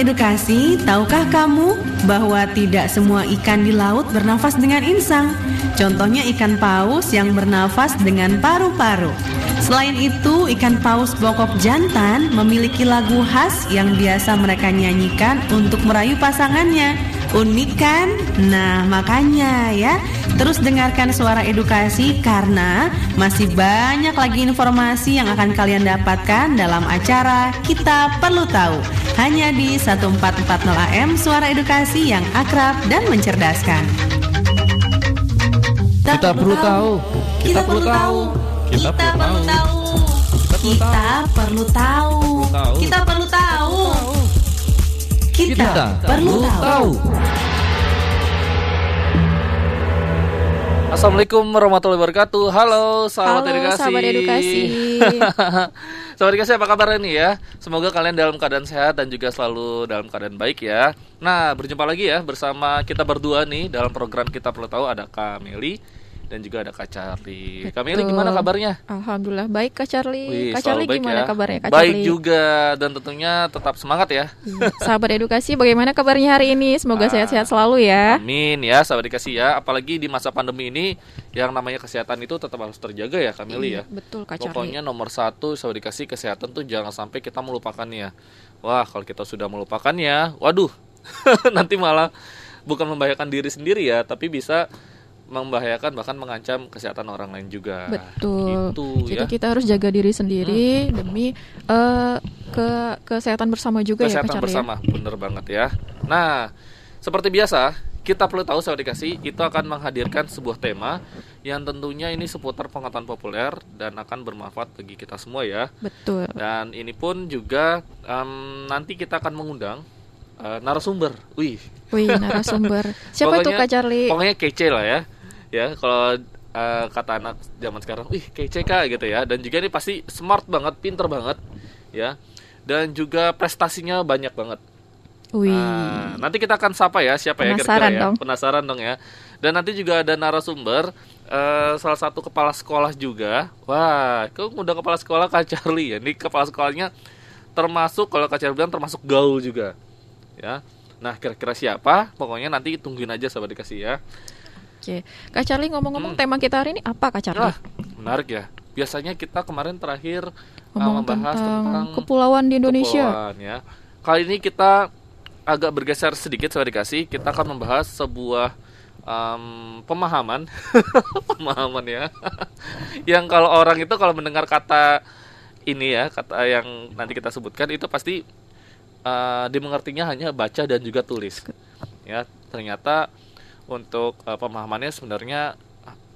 Edukasi, tahukah kamu bahwa tidak semua ikan di laut bernafas dengan insang? Contohnya ikan paus yang bernafas dengan paru-paru. Selain itu, ikan paus bokok jantan memiliki lagu khas yang biasa mereka nyanyikan untuk merayu pasangannya. Unik kan? Nah, makanya ya, terus dengarkan suara edukasi karena masih banyak lagi informasi yang akan kalian dapatkan dalam acara Kita Perlu Tahu. Hanya di 1440 AM Suara Edukasi yang akrab dan mencerdaskan. Kita perlu tahu. Kita perlu tahu. Kita perlu tahu. Kita perlu tahu. Kita perlu tahu. Kita perlu tahu. Assalamualaikum warahmatullahi wabarakatuh. Halo sahabat Halo, edukasi. sahabat edukasi. sahabat edukasi apa kabar nih ya? Semoga kalian dalam keadaan sehat dan juga selalu dalam keadaan baik ya. Nah, berjumpa lagi ya bersama kita berdua nih dalam program kita perlu tahu ada Kak Meli dan juga ada Kak Charlie. Kak Meli gimana kabarnya? Alhamdulillah baik Kak Charlie. Wih, Kak Charlie gimana ya. kabarnya Kak Baik Charlie? juga dan tentunya tetap semangat ya. Iya. Sahabat edukasi bagaimana kabarnya hari ini? Semoga Ah. sehat-sehat selalu ya. Amin ya sahabat dikasih ya. Apalagi di masa pandemi ini yang namanya kesehatan itu tetap harus terjaga ya Kak Meli ya. Iya, Betul Kak Charlie. Pokoknya nomor satu sahabat dikasih kesehatan tuh jangan sampai kita melupakannya. Wah kalau kita sudah melupakannya, waduh nanti malah bukan membahayakan diri sendiri ya, tapi bisa membahayakan bahkan mengancam kesehatan orang lain juga. Betul. Gitu Jadi ya. kita harus jaga diri sendiri demi eh, ke kesehatan bersama juga ya Kak kesehatan Charlie. ya? bersama, bener banget ya. Nah, seperti biasa, kita perlu tahu sahabat dikasih, itu akan menghadirkan sebuah tema yang tentunya ini seputar pengetahuan populer dan akan bermanfaat bagi kita semua ya. Betul. Dan ini pun juga em, nanti kita akan mengundang eh, narasumber. Wih, Wih narasumber. Siapa itu Pokoknya- Kak Charlie? pokoknya kece lah ya. Ya, kalau eh, kata anak zaman sekarang, wih kece kak gitu ya. Dan juga ini pasti smart banget, pinter banget, ya. Dan juga prestasinya banyak banget. Wih. Nah, nanti kita akan sapa ya siapa ya Penasaran kira-kira ya. dong. Penasaran dong ya. Dan nanti juga ada narasumber eh, salah satu kepala sekolah juga. Wah, kok udah kepala sekolah Kak Charlie ya. Ini kepala sekolahnya termasuk kalau Kak Charlie bilang termasuk gaul juga. Ya. Nah, kira-kira siapa? Pokoknya nanti tungguin aja sahabat dikasih ya. Oke. Kak Charlie ngomong-ngomong Hmm. tema kita hari ini apa Kak Charlie? Wah, menarik ya. Biasanya kita kemarin terakhir eh, Ngomong membahas tentang, tentang kepulauan di Indonesia. kepulauan, ya. Kali ini kita agak bergeser sedikit saya dikasih. Kita akan membahas sebuah em, pemahaman, pemahaman ya, yang kalau orang itu kalau mendengar kata ini ya, kata yang nanti kita sebutkan itu pasti eh, dimengertinya hanya baca dan juga tulis. Ya, ternyata untuk eh, pemahamannya sebenarnya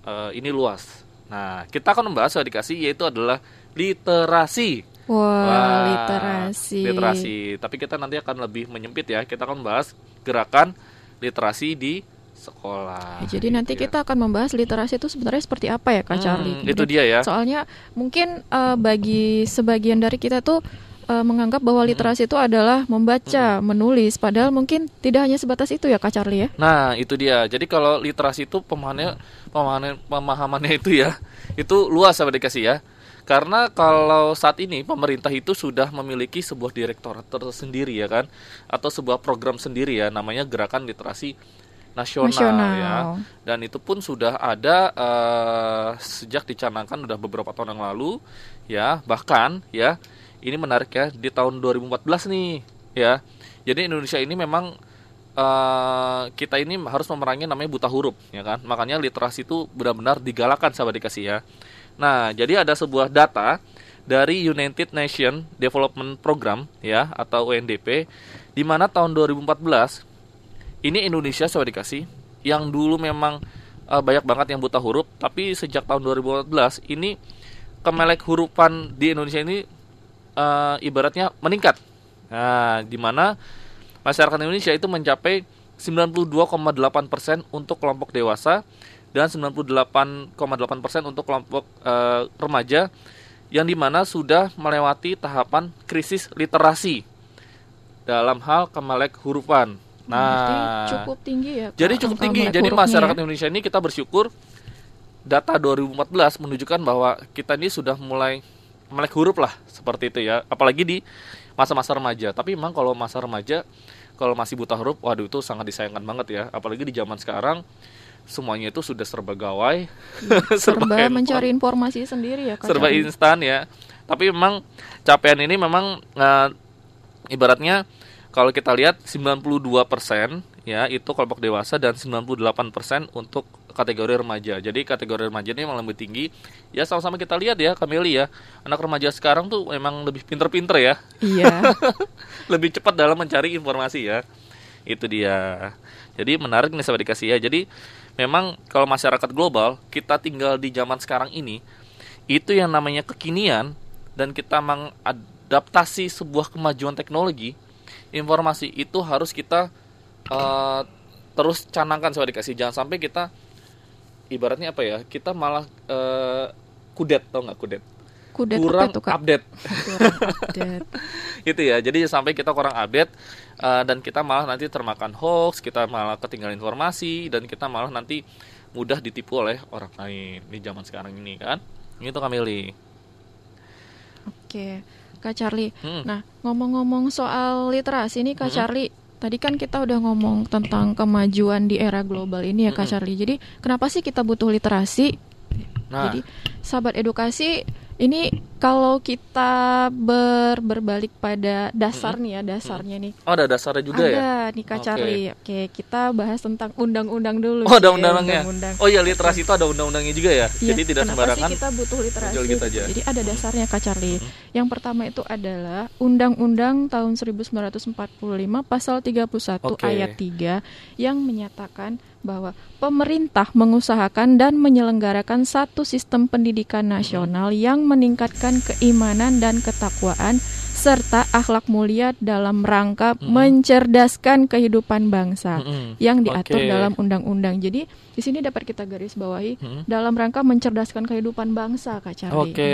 eh, ini luas. Nah, kita akan membahas dikasih yaitu adalah literasi. Wah, Wah, literasi. Literasi. Tapi kita nanti akan lebih menyempit ya. Kita akan membahas gerakan literasi di sekolah. Ya, jadi nanti ya. kita akan membahas literasi itu sebenarnya seperti apa ya Kak Hmm, Charlie? itu dia ya. Soalnya mungkin eh, bagi sebagian dari kita tuh eh, menganggap bahwa literasi itu adalah membaca, menulis, padahal mungkin tidak hanya sebatas itu ya Kak Charlie ya. Nah, itu dia. Jadi kalau literasi itu pemahamannya pemahaman pemahamannya itu ya, itu luas sahabat dikasih ya. Karena kalau saat ini pemerintah itu sudah memiliki sebuah direktorat tersendiri ya kan, atau sebuah program sendiri ya, namanya Gerakan Literasi Nasional, Nasional. ya. Dan itu pun sudah ada eh, sejak dicanangkan udah beberapa tahun yang lalu ya. Bahkan ya, ini menarik ya di tahun 2014 nih ya. Jadi Indonesia ini memang eh, kita ini harus memerangi namanya buta huruf ya kan. Makanya literasi itu benar-benar digalakan sahabat dikasih ya. Nah, jadi ada sebuah data dari United Nation Development Program ya atau UNDP di mana tahun 2014 ini Indonesia sahabat dikasih yang dulu memang eh, banyak banget yang buta huruf tapi sejak tahun 2014 ini kemelek hurufan di Indonesia ini eh, ibaratnya meningkat. Nah, di mana masyarakat Indonesia itu mencapai 92,8% untuk kelompok dewasa dan 98,8% untuk kelompok eh, remaja yang di mana sudah melewati tahapan krisis literasi dalam hal kemelek hurufan. Berarti Nah, cukup tinggi ya. Kak, jadi cukup angka tinggi. Jadi hurufnya masyarakat ya. Indonesia ini kita bersyukur data 2014 menunjukkan bahwa kita ini sudah mulai melek huruf lah seperti itu ya. Apalagi di masa-masa remaja. Tapi memang kalau masa remaja kalau masih buta huruf waduh itu sangat disayangkan banget ya. Apalagi di zaman sekarang semuanya itu sudah serba gawai. Serba handphone, mencari informasi sendiri ya serba instan ya. Tapi memang capaian ini memang eh, ibaratnya kalau kita lihat 92% ya itu kelompok dewasa dan 98% untuk kategori remaja. Jadi kategori remaja ini memang lebih tinggi. Ya sama-sama kita lihat ya Kameli ya. Anak remaja sekarang tuh memang lebih pinter-pinter ya. Iya. lebih cepat dalam mencari informasi ya. Itu dia. Jadi menarik nih sahabat dikasih ya. Jadi memang kalau masyarakat global kita tinggal di zaman sekarang ini itu yang namanya kekinian dan kita mengadaptasi sebuah kemajuan teknologi informasi itu harus kita eh, terus canangkan sahabat dikasih jangan sampai kita ibaratnya apa ya kita malah eh, kudet tau nggak kudet Kudet kurang Kak? update Kurang update. gitu ya jadi sampai kita kurang update uh, dan kita malah nanti termakan hoax kita malah ketinggalan informasi dan kita malah nanti mudah ditipu oleh orang lain di zaman sekarang ini kan itu Kamili Oke, Kak Charlie. Hmm. Nah, ngomong-ngomong soal literasi nih Kak Mm-mm. Charlie, tadi kan kita udah ngomong tentang kemajuan di era global ini ya Kak. Charlie. Jadi, kenapa sih kita butuh literasi? nah Jadi, sahabat edukasi ini kalau kita ber- berbalik pada dasar nih ya, dasarnya nih. oh ada dasarnya juga ada ya nih Kak. Charlie. Oke, kita bahas tentang undang-undang dulu. oh ada undang-undangnya undang-undang. oh ya literasi itu ada undang-undangnya juga ya Iya, jadi tidak kenapa sembarangan sih kita butuh literasi? muncul gitu aja. Jadi ada dasarnya Kak Charlie. Mhm. Yang pertama itu adalah Undang-Undang tahun 1945 pasal 31 Oke. ayat 3 yang menyatakan bahwa pemerintah mengusahakan dan menyelenggarakan satu sistem pendidikan nasional yang meningkatkan keimanan dan ketakwaan serta akhlak mulia dalam rangka Mhm. mencerdaskan kehidupan bangsa Mm-mm. yang diatur Oke. dalam undang-undang. Jadi di sini dapat kita garis bawahi Mm-mm. dalam rangka mencerdaskan kehidupan bangsa, Kak Charlie. oke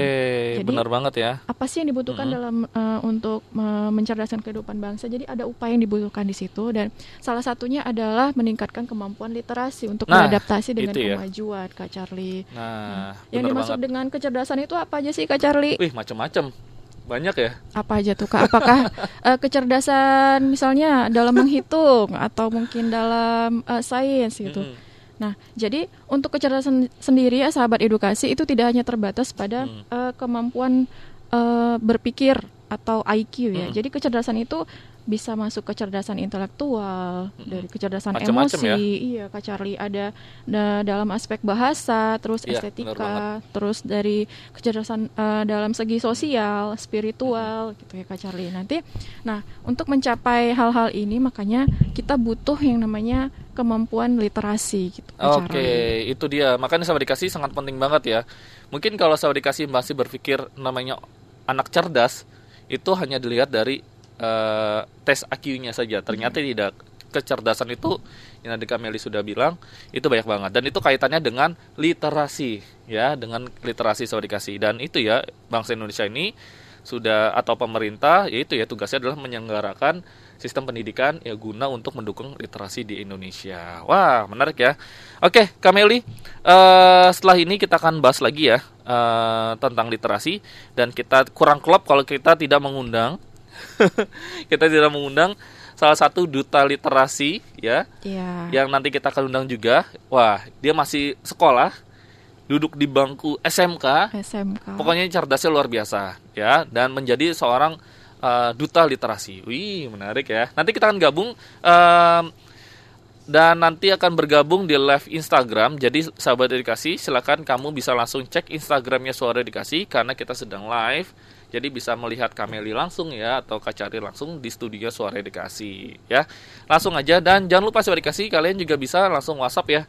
Jadi- benar banget ya Apa sih yang dibutuhkan Mm-mm. dalam eh, untuk eh, mencerdaskan kehidupan bangsa? Jadi ada upaya yang dibutuhkan di situ dan salah satunya adalah meningkatkan kemampuan literasi untuk Nah, beradaptasi dengan ya. kemajuan, Kak Charlie. nah yang benar dimaksud banget dengan kecerdasan itu apa aja sih, Kak Charlie? wih macam-macam banyak ya Apa aja tuh, Kak? Apakah eh, kecerdasan misalnya dalam menghitung atau mungkin dalam eh, sains gitu? Mm-mm. Nah, jadi untuk kecerdasan sendiri ya sahabat edukasi itu tidak hanya terbatas pada Hmm. eh, kemampuan eh, berpikir atau IQ ya. Hmm. Jadi kecerdasan itu bisa masuk kecerdasan intelektual, Hmm. dari kecerdasan Macam-macam emosi. ya. Iya, Kak Charlie ada da- dalam aspek bahasa, terus benar estetika, terus dari kecerdasan eh, dalam segi sosial, spiritual gitu ya Kak Charlie. Nanti nah, untuk mencapai hal-hal ini makanya kita butuh yang namanya kemampuan literasi gitu Oke, Charlie. itu dia. Makanya sahabat dikasih sangat penting banget ya. Mungkin kalau sahabat dikasih masih berpikir namanya anak cerdas, itu hanya dilihat dari eh, tes IQ-nya saja. Ternyata tidak kecerdasan itu yang tadi Kameli sudah bilang itu banyak banget dan itu kaitannya dengan literasi ya dengan literasi sahabat dikasih dan itu ya bangsa Indonesia ini sudah atau pemerintah yaitu ya tugasnya adalah menyelenggarakan sistem pendidikan ya guna untuk mendukung literasi di Indonesia. Wah, menarik ya. Oke, Kameli, eh, setelah ini kita akan bahas lagi ya eh, tentang literasi dan kita kurang klop kalau kita tidak mengundang kita tidak mengundang salah satu duta literasi ya Iya. yang nanti kita akan undang juga. Wah, dia masih sekolah, duduk di bangku SMK, SMK. Pokoknya cerdasnya luar biasa ya dan menjadi seorang uh, duta literasi. Wih, menarik ya. Nanti kita akan gabung um, dan nanti akan bergabung di live Instagram. Jadi sahabat edukasi, silakan kamu bisa langsung cek Instagramnya Suara Edukasi karena kita sedang live. Jadi bisa melihat Kameli langsung ya atau Kacari langsung di studio Suara Edukasi ya. Langsung aja dan jangan lupa Suara Edukasi kalian juga bisa langsung WhatsApp ya.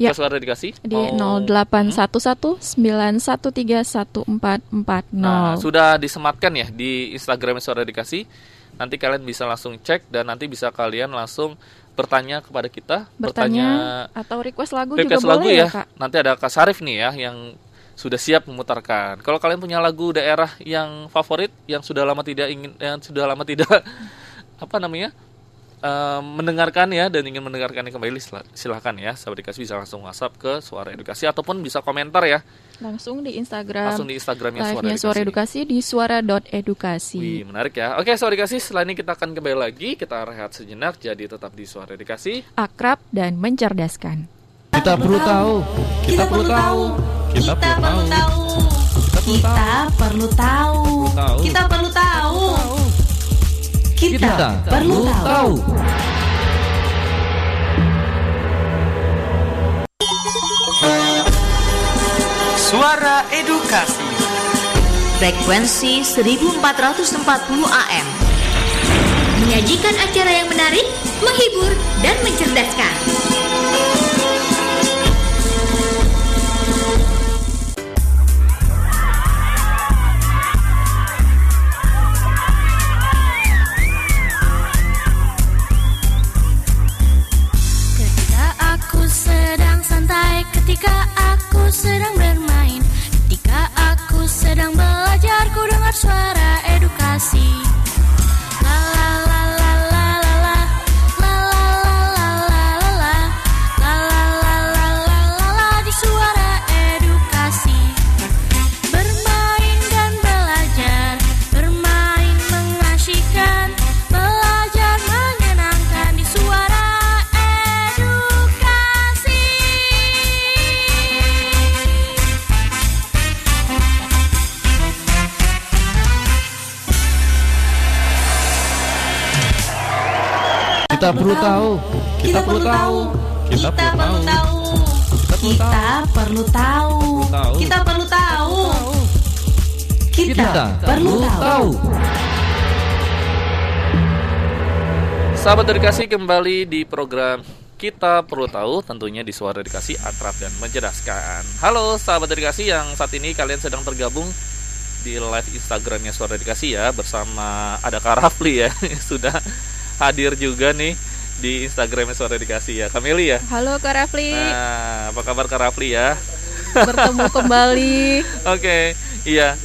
Ya. Ke Suara Edukasi. di Oh. 081191311440. Nah, sudah disematkan ya di Instagram Suara Edukasi. Nanti kalian bisa langsung cek dan nanti bisa kalian langsung bertanya kepada kita, bertanya atau request lagu request juga lagu boleh ya. ya, Kak? Nanti ada Kak Sarif nih ya yang sudah siap memutarkan. Kalau kalian punya lagu daerah yang favorit yang sudah lama tidak ingin yang sudah lama tidak apa namanya? uh, mendengarkan ya dan ingin mendengarkannya kembali silahkan ya sahabat edukasi bisa langsung WhatsApp ke Suara Edukasi ataupun bisa komentar ya langsung di Instagram langsung di Instagramnya Suara Edukasi. Suara Edukasi di suara.edukasi. Wih, menarik ya. Oke, Suara Edukasi setelah ini kita akan kembali lagi, kita rehat sejenak jadi tetap di Suara Edukasi. Akrab dan mencerdaskan. Kita perlu tahu. Kita perlu tahu. Kita perlu tahu. Kita perlu tahu. Kita perlu tahu. Kita perlu tahu. Suara Edukasi Frekuensi 1440 AM Menyajikan acara yang menarik, menghibur, dan mencerdaskan ketika aku sedang bermain sedang belajar ku dengar suara edukasi Kita perlu tahu. Kita perlu tahu. Kita perlu tahu. Kita perlu tahu. Kita perlu tahu. Kita perlu tahu. Sahabat dedikasi kembali di program kita perlu tahu tentunya di suara dedikasi akrab dan mencerdaskan. Halo sahabat dedikasi yang saat ini kalian sedang tergabung di live Instagramnya suara dedikasi ya bersama ada Karafli ya sudah hadir juga nih di Instagramnya Suara Dikasih ya. Kameli ya? Halo Kak Rafli. Nah apa kabar Kak Rafli ya? Bertemu kembali. Oke okay, iya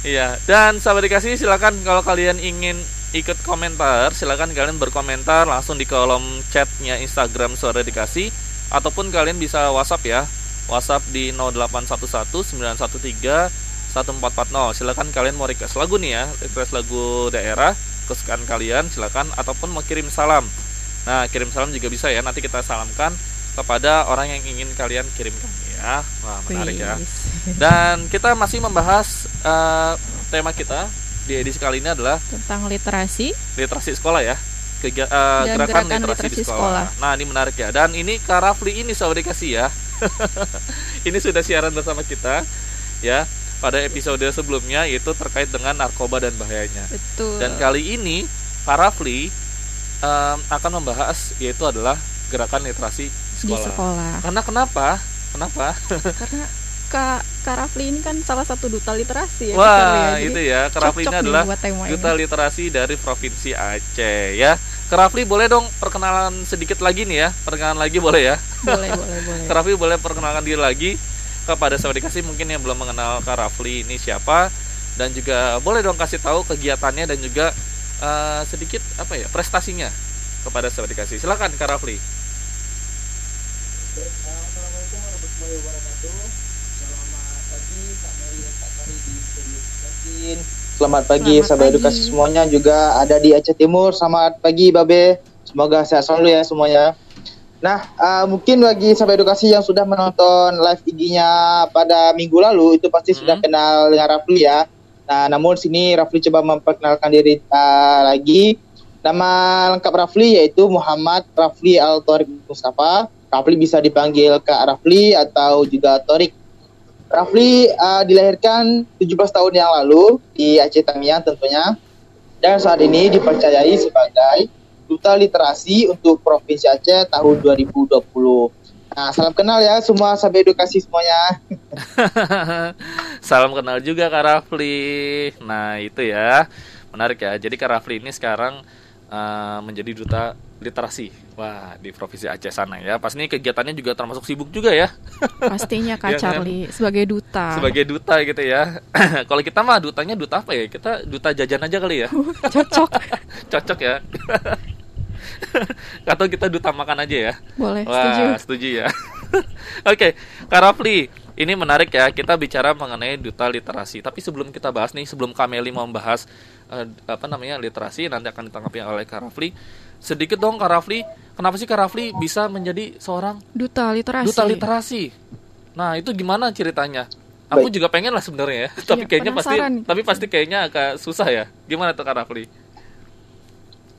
Iya. Dan sahabat dikasih silakan kalau kalian ingin ikut komentar silakan kalian berkomentar langsung di kolom chatnya Instagram Suara Dikasih ataupun kalian bisa WhatsApp ya. WhatsApp di 0811 913 1440 silakan kalian mau request lagu nih ya request lagu daerah kesukaan kalian silakan ataupun mau kirim salam nah kirim salam juga bisa ya nanti kita salamkan kepada orang yang ingin kalian kirimkan ya wah menarik ya dan kita masih membahas uh, tema kita di edisi kali ini adalah tentang literasi literasi sekolah ya Kega, uh, gerakan, gerakan literasi, literasi di sekolah. sekolah. Nah ini menarik ya. Dan ini Karafli ini sahabat dikasih ya. ini sudah siaran bersama kita ya pada episode sebelumnya yaitu terkait dengan narkoba dan bahayanya. Betul. Dan kali ini Parafli um, akan membahas yaitu adalah gerakan literasi sekolah. Di sekolah. Karena kenapa? Kenapa? Karena Kak Karafli ini kan salah satu duta literasi ya. Wah, ya. itu ya. Karafli ini adalah duta literasi dari Provinsi Aceh ya. Karafli boleh dong perkenalan sedikit lagi nih ya. Perkenalan lagi boleh ya? Boleh, boleh, boleh. Karafli boleh perkenalkan diri lagi kepada sahabat dikasih mungkin yang belum mengenal Kak Rafli ini siapa dan juga boleh dong kasih tahu kegiatannya dan juga uh, sedikit apa ya prestasinya kepada sahabat dikasih silakan Kak Rafli Selamat pagi Selamat sahabat pagi. edukasi semuanya juga ada di Aceh Timur. Selamat pagi Babe. Semoga sehat selalu ya semuanya. Nah, uh, mungkin bagi sahabat edukasi yang sudah menonton live IG-nya pada minggu lalu itu pasti hmm. sudah kenal dengan Rafli ya. Nah, namun sini Rafli coba memperkenalkan diri uh, lagi. Nama lengkap Rafli yaitu Muhammad Rafli Al Torik Mustafa. Rafli bisa dipanggil Kak Rafli atau juga Torik. Rafli uh, dilahirkan 17 tahun yang lalu di Aceh Tamiang tentunya. Dan saat ini dipercayai sebagai Duta Literasi untuk Provinsi Aceh tahun 2020. Nah, salam kenal ya semua sampai edukasi semuanya. salam kenal juga Kak Rafli. Nah, itu ya. Menarik ya. Jadi Kak Rafli ini sekarang uh, menjadi duta literasi. Wah, di Provinsi Aceh sana ya. Pas ini kegiatannya juga termasuk sibuk juga ya. Pastinya Kak ya, Charlie kan? sebagai duta. Sebagai duta gitu ya. Kalau kita mah dutanya duta apa ya? Kita duta jajan aja kali ya. Cocok. Cocok ya. Atau kita duta makan aja ya? Boleh, Wah, setuju. setuju ya. Oke, Kak Rafli, ini menarik ya. Kita bicara mengenai duta literasi. Tapi sebelum kita bahas nih, sebelum Kameli membahas eh, apa namanya literasi, nanti akan ditanggapi oleh Kak Rafli. Sedikit dong Kak Rafli, kenapa sih Kak Rafli bisa menjadi seorang Duta literasi. duta literasi? Nah, itu gimana ceritanya? Aku Baik. juga pengen lah sebenarnya ya, tapi Iya, kayaknya pasti, nih. tapi pasti kayaknya agak susah ya. Gimana tuh Kak Rafli?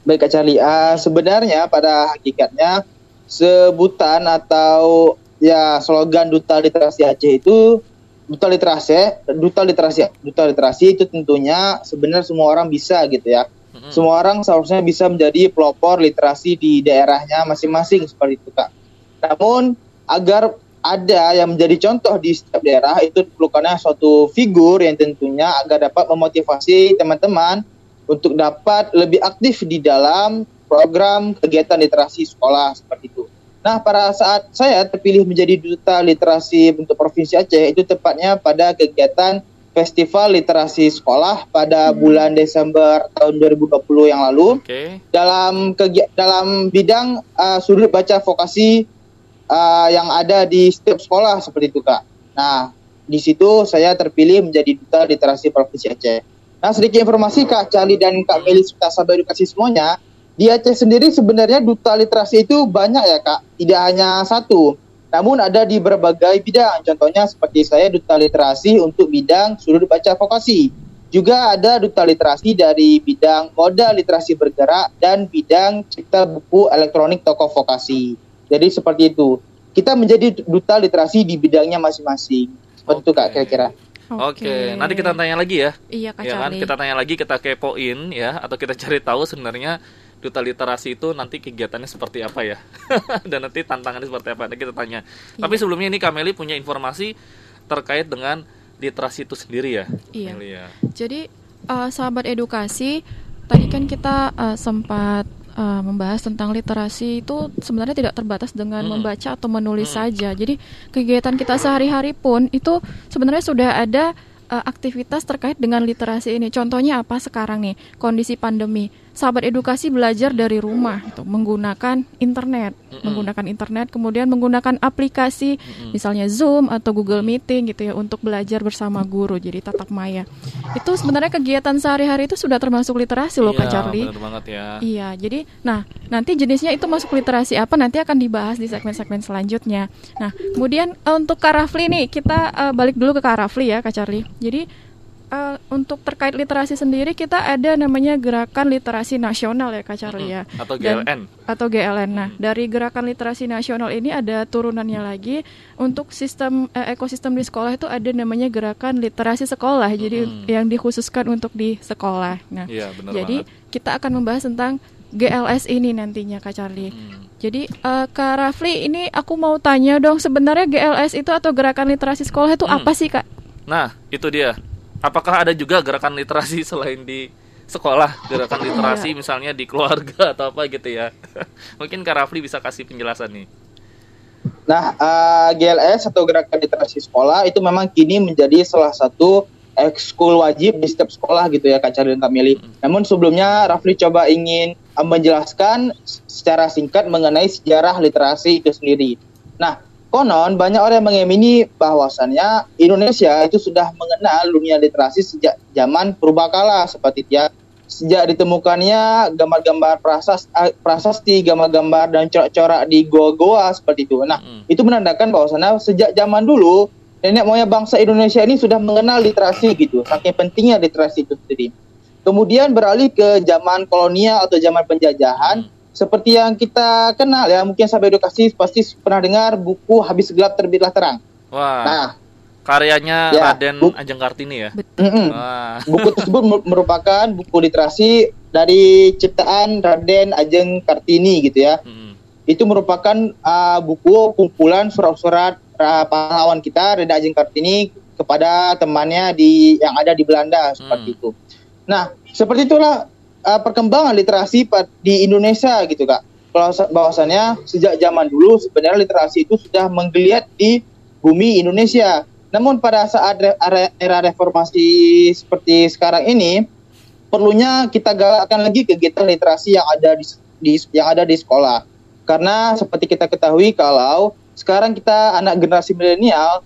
Baik Kak Charlie, Ah, sebenarnya pada hakikatnya sebutan atau ya slogan Duta Literasi Aceh itu Duta Literasi, Duta Literasi, Duta Literasi itu tentunya sebenarnya semua orang bisa gitu ya. Semua orang seharusnya bisa menjadi pelopor literasi di daerahnya masing-masing seperti itu Kak. Namun agar ada yang menjadi contoh di setiap daerah itu diperlukannya suatu figur yang tentunya agar dapat memotivasi teman-teman untuk dapat lebih aktif di dalam program kegiatan literasi sekolah seperti itu. Nah, pada saat saya terpilih menjadi duta literasi untuk Provinsi Aceh itu tepatnya pada kegiatan Festival Literasi Sekolah pada bulan Desember tahun 2020 yang lalu Oke. dalam dalam bidang uh, sudut baca vokasi uh, yang ada di setiap sekolah seperti itu kak. Nah di situ saya terpilih menjadi duta literasi provinsi Aceh. Nah sedikit informasi kak Charlie dan kak Meli serta sahabat edukasi semuanya di Aceh sendiri sebenarnya duta literasi itu banyak ya kak, tidak hanya satu. Namun ada di berbagai bidang, contohnya seperti saya duta literasi untuk bidang sudut baca vokasi. Juga ada duta literasi dari bidang moda literasi bergerak dan bidang cipta buku elektronik tokoh vokasi. Jadi seperti itu. Kita menjadi duta literasi di bidangnya masing-masing. Seperti itu Kak kira-kira. Oke, nanti kita tanya lagi ya. Iya Kak ya kan, kita tanya lagi, kita kepoin ya, atau kita cari tahu sebenarnya duta literasi itu nanti kegiatannya seperti apa ya, dan nanti tantangannya seperti apa. Nanti kita tanya. Tapi Iya. sebelumnya ini Kameli punya informasi terkait dengan literasi itu sendiri ya. Iya. Kameli ya. Jadi eh, sahabat edukasi, tadi kan kita eh, sempat eh, membahas tentang literasi itu sebenarnya tidak terbatas dengan Mm-mm. membaca atau menulis Mm. saja. Jadi kegiatan kita sehari-hari pun itu sebenarnya sudah ada eh, aktivitas terkait dengan literasi ini. Contohnya apa sekarang nih kondisi pandemi. Sahabat edukasi belajar dari rumah, gitu, menggunakan internet, Mm-mm. menggunakan internet, kemudian menggunakan aplikasi, Mm-mm. misalnya Zoom atau Google Meeting gitu ya untuk belajar bersama guru. Jadi tatap maya. Itu sebenarnya kegiatan sehari-hari itu sudah termasuk literasi loh Kak Iya, Charlie. benar banget ya. Iya, jadi nah nanti jenisnya itu masuk literasi apa nanti akan dibahas di segmen-segmen selanjutnya. Nah, kemudian eh, untuk Kak Rafli nih kita eh, balik dulu ke Kak Rafli ya Kak Charlie. Jadi eh, untuk terkait literasi sendiri kita ada namanya gerakan literasi nasional ya Kak Charlie ya. Atau Dan- GLN. atau GLN. Nah, dari gerakan literasi nasional ini ada turunannya lagi untuk sistem eh, ekosistem di sekolah itu ada namanya gerakan literasi sekolah. Jadi Mm-mm. yang dikhususkan untuk di sekolah. Nah, Iya, benar jadi banget. kita akan membahas tentang GLS ini nantinya Kak Charlie. Hmm. Jadi eh, Kak Rafli ini aku mau tanya dong sebenarnya GLS itu atau gerakan literasi sekolah itu Hmm. apa sih Kak? Nah, itu dia. Apakah ada juga gerakan literasi selain di sekolah, gerakan literasi misalnya di keluarga atau apa gitu ya? Mungkin Kak Rafli bisa kasih penjelasan nih. Nah, eh, GLS atau Gerakan Literasi Sekolah itu memang kini menjadi salah satu ekskul wajib di setiap sekolah gitu ya Kak Charlie dan Kak Meli. Namun sebelumnya Rafli coba ingin eh, menjelaskan secara singkat mengenai sejarah literasi itu sendiri. Nah, konon banyak orang yang mengamini bahwasannya Indonesia itu sudah mengenal dunia literasi sejak zaman purbakala seperti ya. Sejak ditemukannya gambar-gambar prasas, eh, prasasti, gambar-gambar dan corak-corak di goa-goa seperti itu. Nah, Mm. itu menandakan bahwasannya sejak zaman dulu nenek moyang bangsa Indonesia ini sudah mengenal literasi gitu, saking pentingnya literasi itu sendiri. Kemudian beralih ke zaman kolonial atau zaman penjajahan, seperti yang kita kenal ya, mungkin sampai edukasi pasti pernah dengar buku Habis Gelap Terbitlah Terang. Wah, Nah, karyanya Ya, Raden bu- Ajeng Kartini ya. Wah. buku tersebut mer- merupakan buku literasi dari ciptaan Raden Ajeng Kartini gitu ya. Mm-mm. itu merupakan uh, buku kumpulan surat-surat uh, pahlawan kita Reda Ajeng Kartini kepada temannya di yang ada di Belanda seperti Hmm. itu. Nah, seperti itulah uh, perkembangan literasi di Indonesia gitu kak. Bahwasa- Bahwasannya sejak zaman dulu sebenarnya literasi itu sudah menggeliat di bumi Indonesia. Namun pada saat re- era reformasi seperti sekarang ini perlunya kita galakkan lagi kegiatan literasi yang ada di di yang ada di sekolah. Karena seperti kita ketahui kalau sekarang kita anak generasi milenial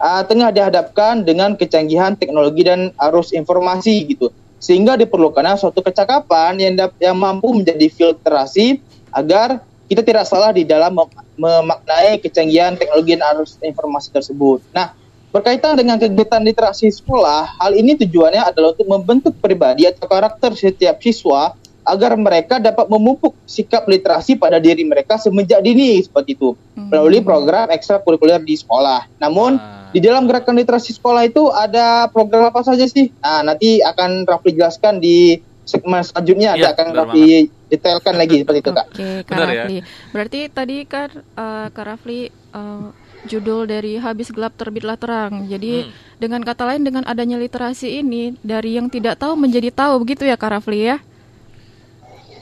uh, tengah dihadapkan dengan kecanggihan teknologi dan arus informasi gitu. Sehingga diperlukan suatu kecakapan yang yang mampu menjadi filtrasi agar kita tidak salah di dalam mem- memaknai kecanggihan teknologi dan arus informasi tersebut. Nah, berkaitan dengan kegiatan literasi sekolah, hal ini tujuannya adalah untuk membentuk pribadi atau karakter setiap siswa agar mereka dapat memupuk sikap literasi pada diri mereka semenjak dini seperti itu melalui program ekstrakurikuler di sekolah. Namun Ah. di dalam gerakan literasi sekolah itu ada program apa saja sih? Nah, nanti akan Rafli jelaskan di segmen selanjutnya. Iya, akan Rafli detailkan lagi seperti itu, Kak. Oke, Kak Benar ya? Rafli. Berarti tadi kan eh, Kak Rafli eh, judul dari habis gelap terbitlah terang. Jadi Hmm. dengan kata lain dengan adanya literasi ini dari yang tidak tahu menjadi tahu begitu ya Kak Rafli ya?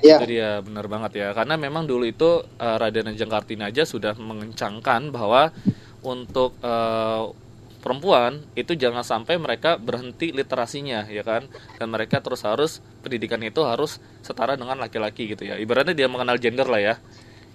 Ya. Itu dia benar banget ya. Karena memang dulu itu uh, Raden Ajeng Kartini aja sudah mengencangkan bahwa untuk eh, perempuan itu jangan sampai mereka berhenti literasinya ya kan dan mereka terus harus pendidikan itu harus setara dengan laki-laki gitu ya ibaratnya dia mengenal gender lah ya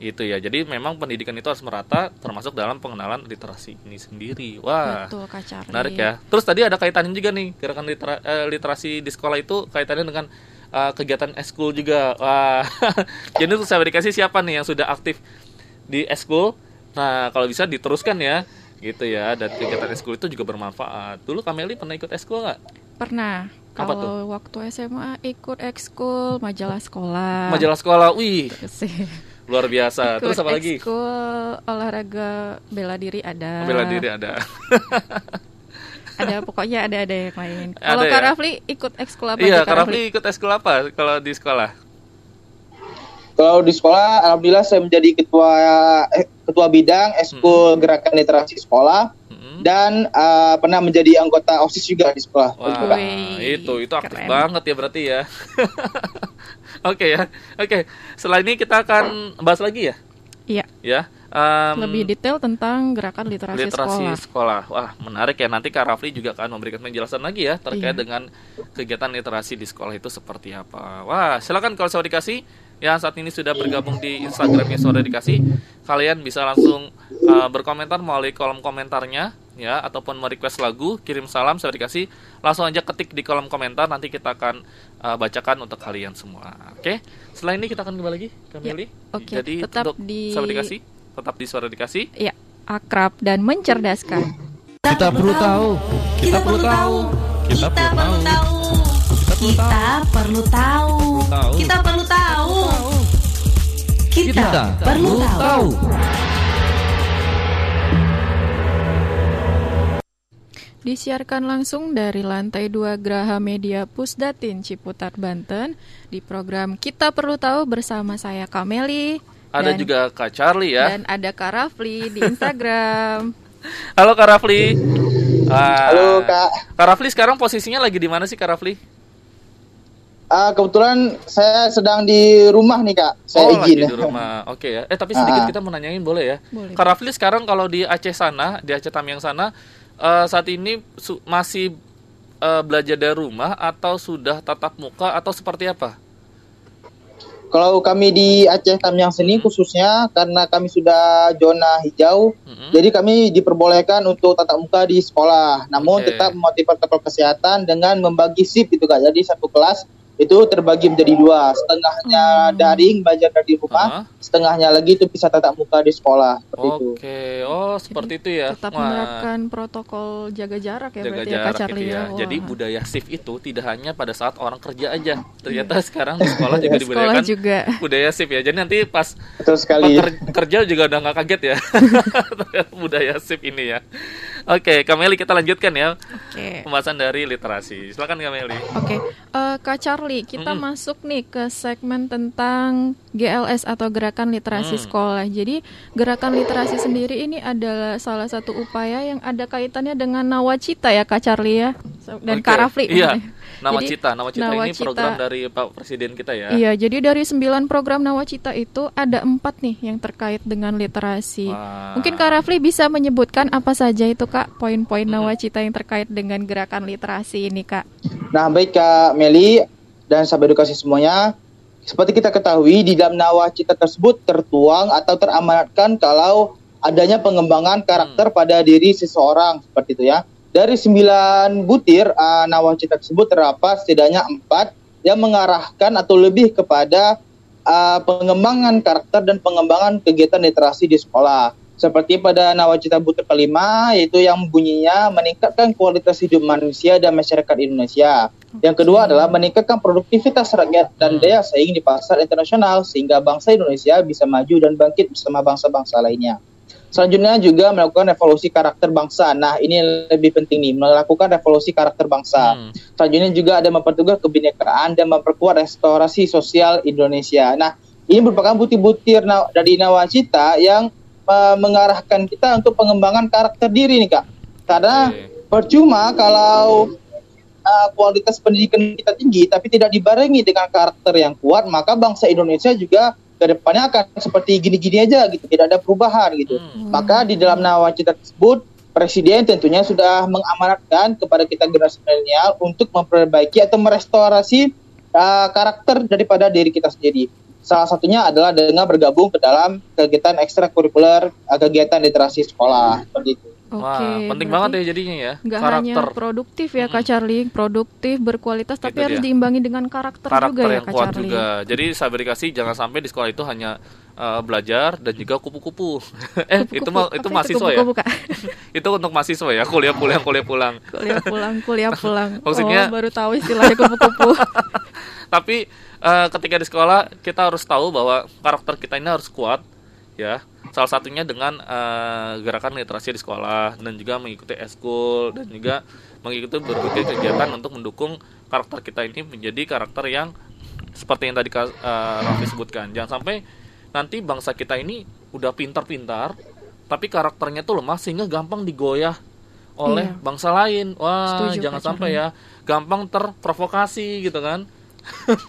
itu ya jadi memang pendidikan itu harus merata termasuk dalam pengenalan literasi ini sendiri wah Betul Kak Charlie. Menarik ya. Terus tadi ada kaitannya juga nih gerakan litera- eh, literasi di sekolah itu kaitannya dengan eh, kegiatan eskul juga. Wah. Jadi untuk saya dikasih siapa nih yang sudah aktif di eskul? Nah, kalau bisa diteruskan ya. Gitu ya. Dan kegiatan eskul itu juga bermanfaat. Dulu Kameli pernah ikut eskul nggak? Pernah. Apa Kalau waktu SMA ikut ekskul majalah sekolah. Majalah sekolah. Wih, Terus luar biasa. Terus Ikut apa lagi? Ekskul olahraga bela diri ada. Bela diri ada. Ada pokoknya ada ada yang lain. Kalau Kak ya? Rafli ikut ekskul apa iya, aja, Kak Kak Rafli ikut eskul apa kalau di sekolah? Kalau di sekolah, alhamdulillah saya menjadi ketua eh, ketua bidang eskul gerakan literasi sekolah Mm-mm. dan eh, pernah menjadi anggota osis juga di sekolah. Wah, itu itu aktif keren. banget ya berarti ya. Oke ya. Oke, setelah ini kita akan bahas lagi ya. Iya. Ya. Em, Lebih detail tentang gerakan literasi, literasi sekolah. sekolah. Wah, menarik ya. Nanti Kak Rafli juga akan memberikan penjelasan lagi ya terkait Iya. dengan kegiatan literasi di sekolah itu seperti apa. Wah, silakan kalau saya dikasih yang saat ini sudah bergabung di Instagramnya Suara Dikasih, kalian bisa langsung uh, berkomentar melalui kolom komentarnya ya ataupun merequest lagu, kirim salam saya dikasih, langsung aja ketik di kolom komentar nanti kita akan uh, bacakan untuk kalian semua. Oke. Setelah ini kita akan kembali lagi ke Ya, oke. Jadi Tetap untuk di- Dikasih, tetap di Suara Dikasih. Iya, akrab dan mencerdaskan. Kita perlu tahu. Kita perlu tahu. Kita perlu tahu. Kita perlu tahu. Kita perlu tahu. Kita Kita perlu tahu. Disiarkan langsung dari lantai 2 Graha Media Pusdatin Ciputat Banten di program Kita Perlu Tahu bersama saya Kameli Ada dan, juga Kak Charlie ya. dan ada Kak Rafli di Instagram. Halo Kak Rafli. Ah, Halo Kak. Kak Rafli sekarang posisinya lagi di mana sih Kak Rafli? Ah, kebetulan saya sedang di rumah nih Kak. Saya oh, izin. lagi di rumah. Oke ya. Eh tapi sedikit Ah. kita mau nanyain boleh ya? Boleh. Kak Rafli sekarang kalau di Aceh sana, di Aceh Tamiang sana eh, saat ini su- masih eh, belajar dari rumah atau sudah tatap muka atau seperti apa? Kalau kami di Aceh Tamiang sini khususnya karena kami sudah zona hijau, Mm-mm. jadi kami diperbolehkan untuk tatap muka di sekolah. Namun Oke. tetap mematuhi protokol kesehatan dengan membagi shift itu Kak. Jadi satu kelas itu terbagi menjadi dua, setengahnya daring belajar dari Ah. rumah, setengahnya lagi itu bisa tatap muka di sekolah seperti itu. Oke, oh seperti itu ya. Tetap Wah. menerapkan protokol jaga jarak ya jaga berarti ya Kak jarak Charlie gitu ya. Wah. Jadi budaya shift itu tidak hanya pada saat orang kerja aja. Ternyata sekarang di sekolah juga Iya. Sekolah dibudayakan juga. budaya shift ya. Jadi nanti pas Betul sekali. Peker- kerja juga udah nggak kaget ya budaya shift ini ya. Oke, Kameli kita lanjutkan ya Oke. pembahasan dari literasi. Silakan Kameli. Oke, Eh, Kak Charlie, kita Mm-mm. masuk nih ke segmen tentang GLS atau Gerakan Literasi Hmm. Sekolah. Jadi, Gerakan Literasi sendiri ini adalah salah satu upaya yang ada kaitannya dengan Nawacita ya, Kak Charlie ya, dan Oke, Kak Rafli. Iya. Jadi, Nawacita, Nawacita ini Nawacita- program dari Pak Presiden kita ya. Iya, jadi dari sembilan program Nawacita itu ada empat nih yang terkait dengan literasi. Wah. Mungkin Kak Rafli bisa menyebutkan apa saja itu Kak poin-poin Nawacita yang terkait dengan gerakan literasi ini Kak. Nah, baik Kak Meli dan sahabat edukasi semuanya. seperti kita ketahui di dalam nawacita tersebut tertuang atau teramanatkan kalau adanya pengembangan karakter pada diri seseorang seperti itu ya. Dari sembilan butir uh, nawacita tersebut terdapat setidaknya empat yang mengarahkan atau lebih kepada uh, pengembangan karakter dan pengembangan kegiatan literasi di sekolah. Seperti pada nawacita butir kelima yaitu yang bunyinya meningkatkan kualitas hidup manusia dan masyarakat Indonesia. Yang kedua adalah meningkatkan produktivitas rakyat dan daya saing di pasar internasional sehingga bangsa Indonesia bisa maju dan bangkit bersama bangsa-bangsa lainnya. Selanjutnya juga melakukan revolusi karakter bangsa. Nah, ini lebih penting nih, melakukan revolusi karakter bangsa. Hmm. Selanjutnya juga ada memperteguh kebinekaan dan memperkuat restorasi sosial Indonesia. Nah, ini merupakan butir-butir dari nawacita yang uh, mengarahkan kita untuk pengembangan karakter diri nih, Kak. Karena Oke. percuma kalau uh, kualitas pendidikan kita tinggi tapi tidak dibarengi dengan karakter yang kuat, maka bangsa Indonesia juga ke depannya akan seperti gini-gini aja gitu, tidak ada perubahan gitu. Hmm. Maka di dalam nawacita tersebut Presiden tentunya sudah mengamanatkan kepada kita generasi milenial untuk memperbaiki atau merestorasi uh, karakter daripada diri kita sendiri. Salah satunya adalah dengan bergabung ke dalam kegiatan ekstrakurikuler, uh, kegiatan literasi sekolah seperti itu. Oke, Wah, penting banget ya jadinya ya. Nggak karakter. hanya produktif ya Kak Charlie, produktif, berkualitas, tapi Itu harus dia. diimbangi dengan karakter, karakter juga ya yang Kak kuat Charlie. juga. Jadi sabar dikasih jangan sampai di sekolah itu hanya uh, belajar dan juga kupu-kupu. eh, itu Kupu-kupu. mah Apa itu mahasiswa ya. kupu-kupu, Kak? itu untuk mahasiswa ya, kuliah pulang kuliah pulang. kuliah pulang, kuliah pulang. Maksudnya- oh, baru tahu istilahnya kupu-kupu. Tapi eh, ketika di sekolah kita harus tahu bahwa karakter kita ini harus kuat ya. Salah satunya dengan eh, gerakan literasi di sekolah dan juga mengikuti eskul dan juga mengikuti berbagai kegiatan untuk mendukung karakter kita ini menjadi karakter yang seperti yang tadi Kak, eh, Raffi sebutkan. Jangan sampai nanti bangsa kita ini udah pintar-pintar tapi karakternya tuh lemah sehingga gampang digoyah oleh Iya. bangsa lain. Wah, Setuju, jangan sampai ya gampang terprovokasi gitu kan.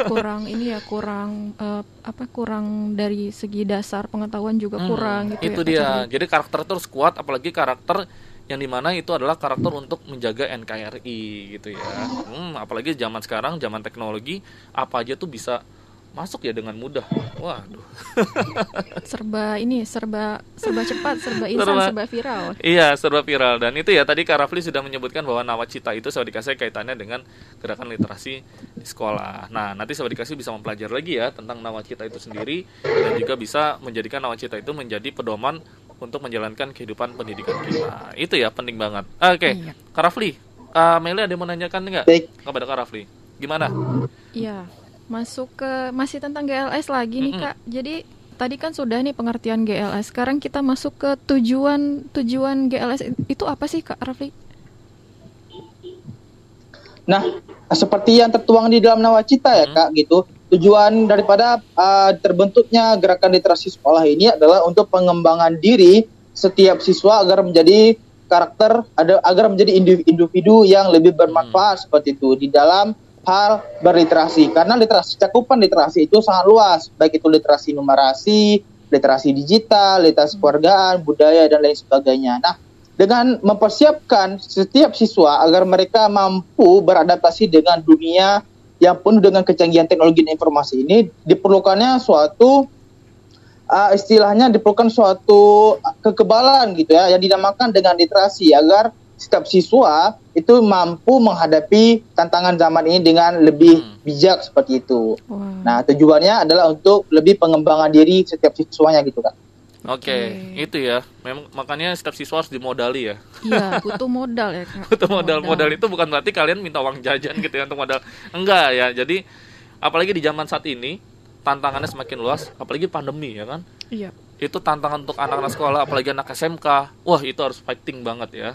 Kurang ini ya kurang eh, apa kurang dari segi dasar pengetahuan juga Hmm, kurang gitu itu ya, dia. Jadi karakter itu harus kuat apalagi karakter yang di mana itu adalah karakter untuk menjaga NKRI gitu ya. Hmm, apalagi zaman sekarang zaman teknologi apa aja tuh bisa masuk ya dengan mudah. Waduh. Serba ini serba serba cepat serba instan Serba- serba viral. Iya serba viral. Dan itu ya tadi Kak Rafli sudah menyebutkan bahwa nawacita itu saya dikasih kaitannya dengan gerakan literasi di sekolah. Nah nanti saya dikasih bisa mempelajari lagi ya tentang nawacita itu sendiri dan juga bisa menjadikan nawacita itu menjadi pedoman untuk menjalankan kehidupan pendidikan kita. Itu ya penting banget. Oke Iya. Kak Rafli uh, Meli ada yang mau nanyakan nggak Baik. kepada Kak Rafli? Gimana? Iya, masuk ke masih tentang GLS lagi nih Mm-mm. Kak. Jadi tadi kan sudah nih pengertian GLS. Sekarang kita masuk ke tujuan tujuan GLS itu apa sih Kak Rafli? Nah, seperti yang tertuang di dalam nawacita ya kak gitu. Tujuan daripada uh, terbentuknya gerakan literasi sekolah ini adalah untuk pengembangan diri setiap siswa agar menjadi karakter ada agar menjadi individu, individu yang lebih bermanfaat seperti itu di dalam hal berliterasi. Karena literasi cakupan literasi itu sangat luas. Baik itu literasi numerasi literasi digital literasi kewargaan budaya dan lain sebagainya. Nah dengan mempersiapkan setiap siswa agar mereka mampu beradaptasi dengan dunia yang penuh dengan kecanggihan teknologi dan informasi ini diperlukannya suatu uh, istilahnya diperlukan suatu kekebalan gitu ya yang dinamakan dengan literasi agar setiap siswa itu mampu menghadapi tantangan zaman ini dengan lebih Hmm. bijak seperti itu. Wah. Nah, tujuannya adalah untuk lebih pengembangan diri setiap siswanya gitu kan. oke itu ya memang makanya setiap siswa harus dimodali ya Iya, butuh modal ya Kak. itu modal modal itu bukan berarti kalian minta uang jajan gitu ya untuk modal enggak ya jadi apalagi di zaman saat ini tantangannya semakin luas apalagi pandemi ya kan Iya. itu tantangan untuk anak-anak sekolah apalagi anak SMK wah itu harus fighting banget ya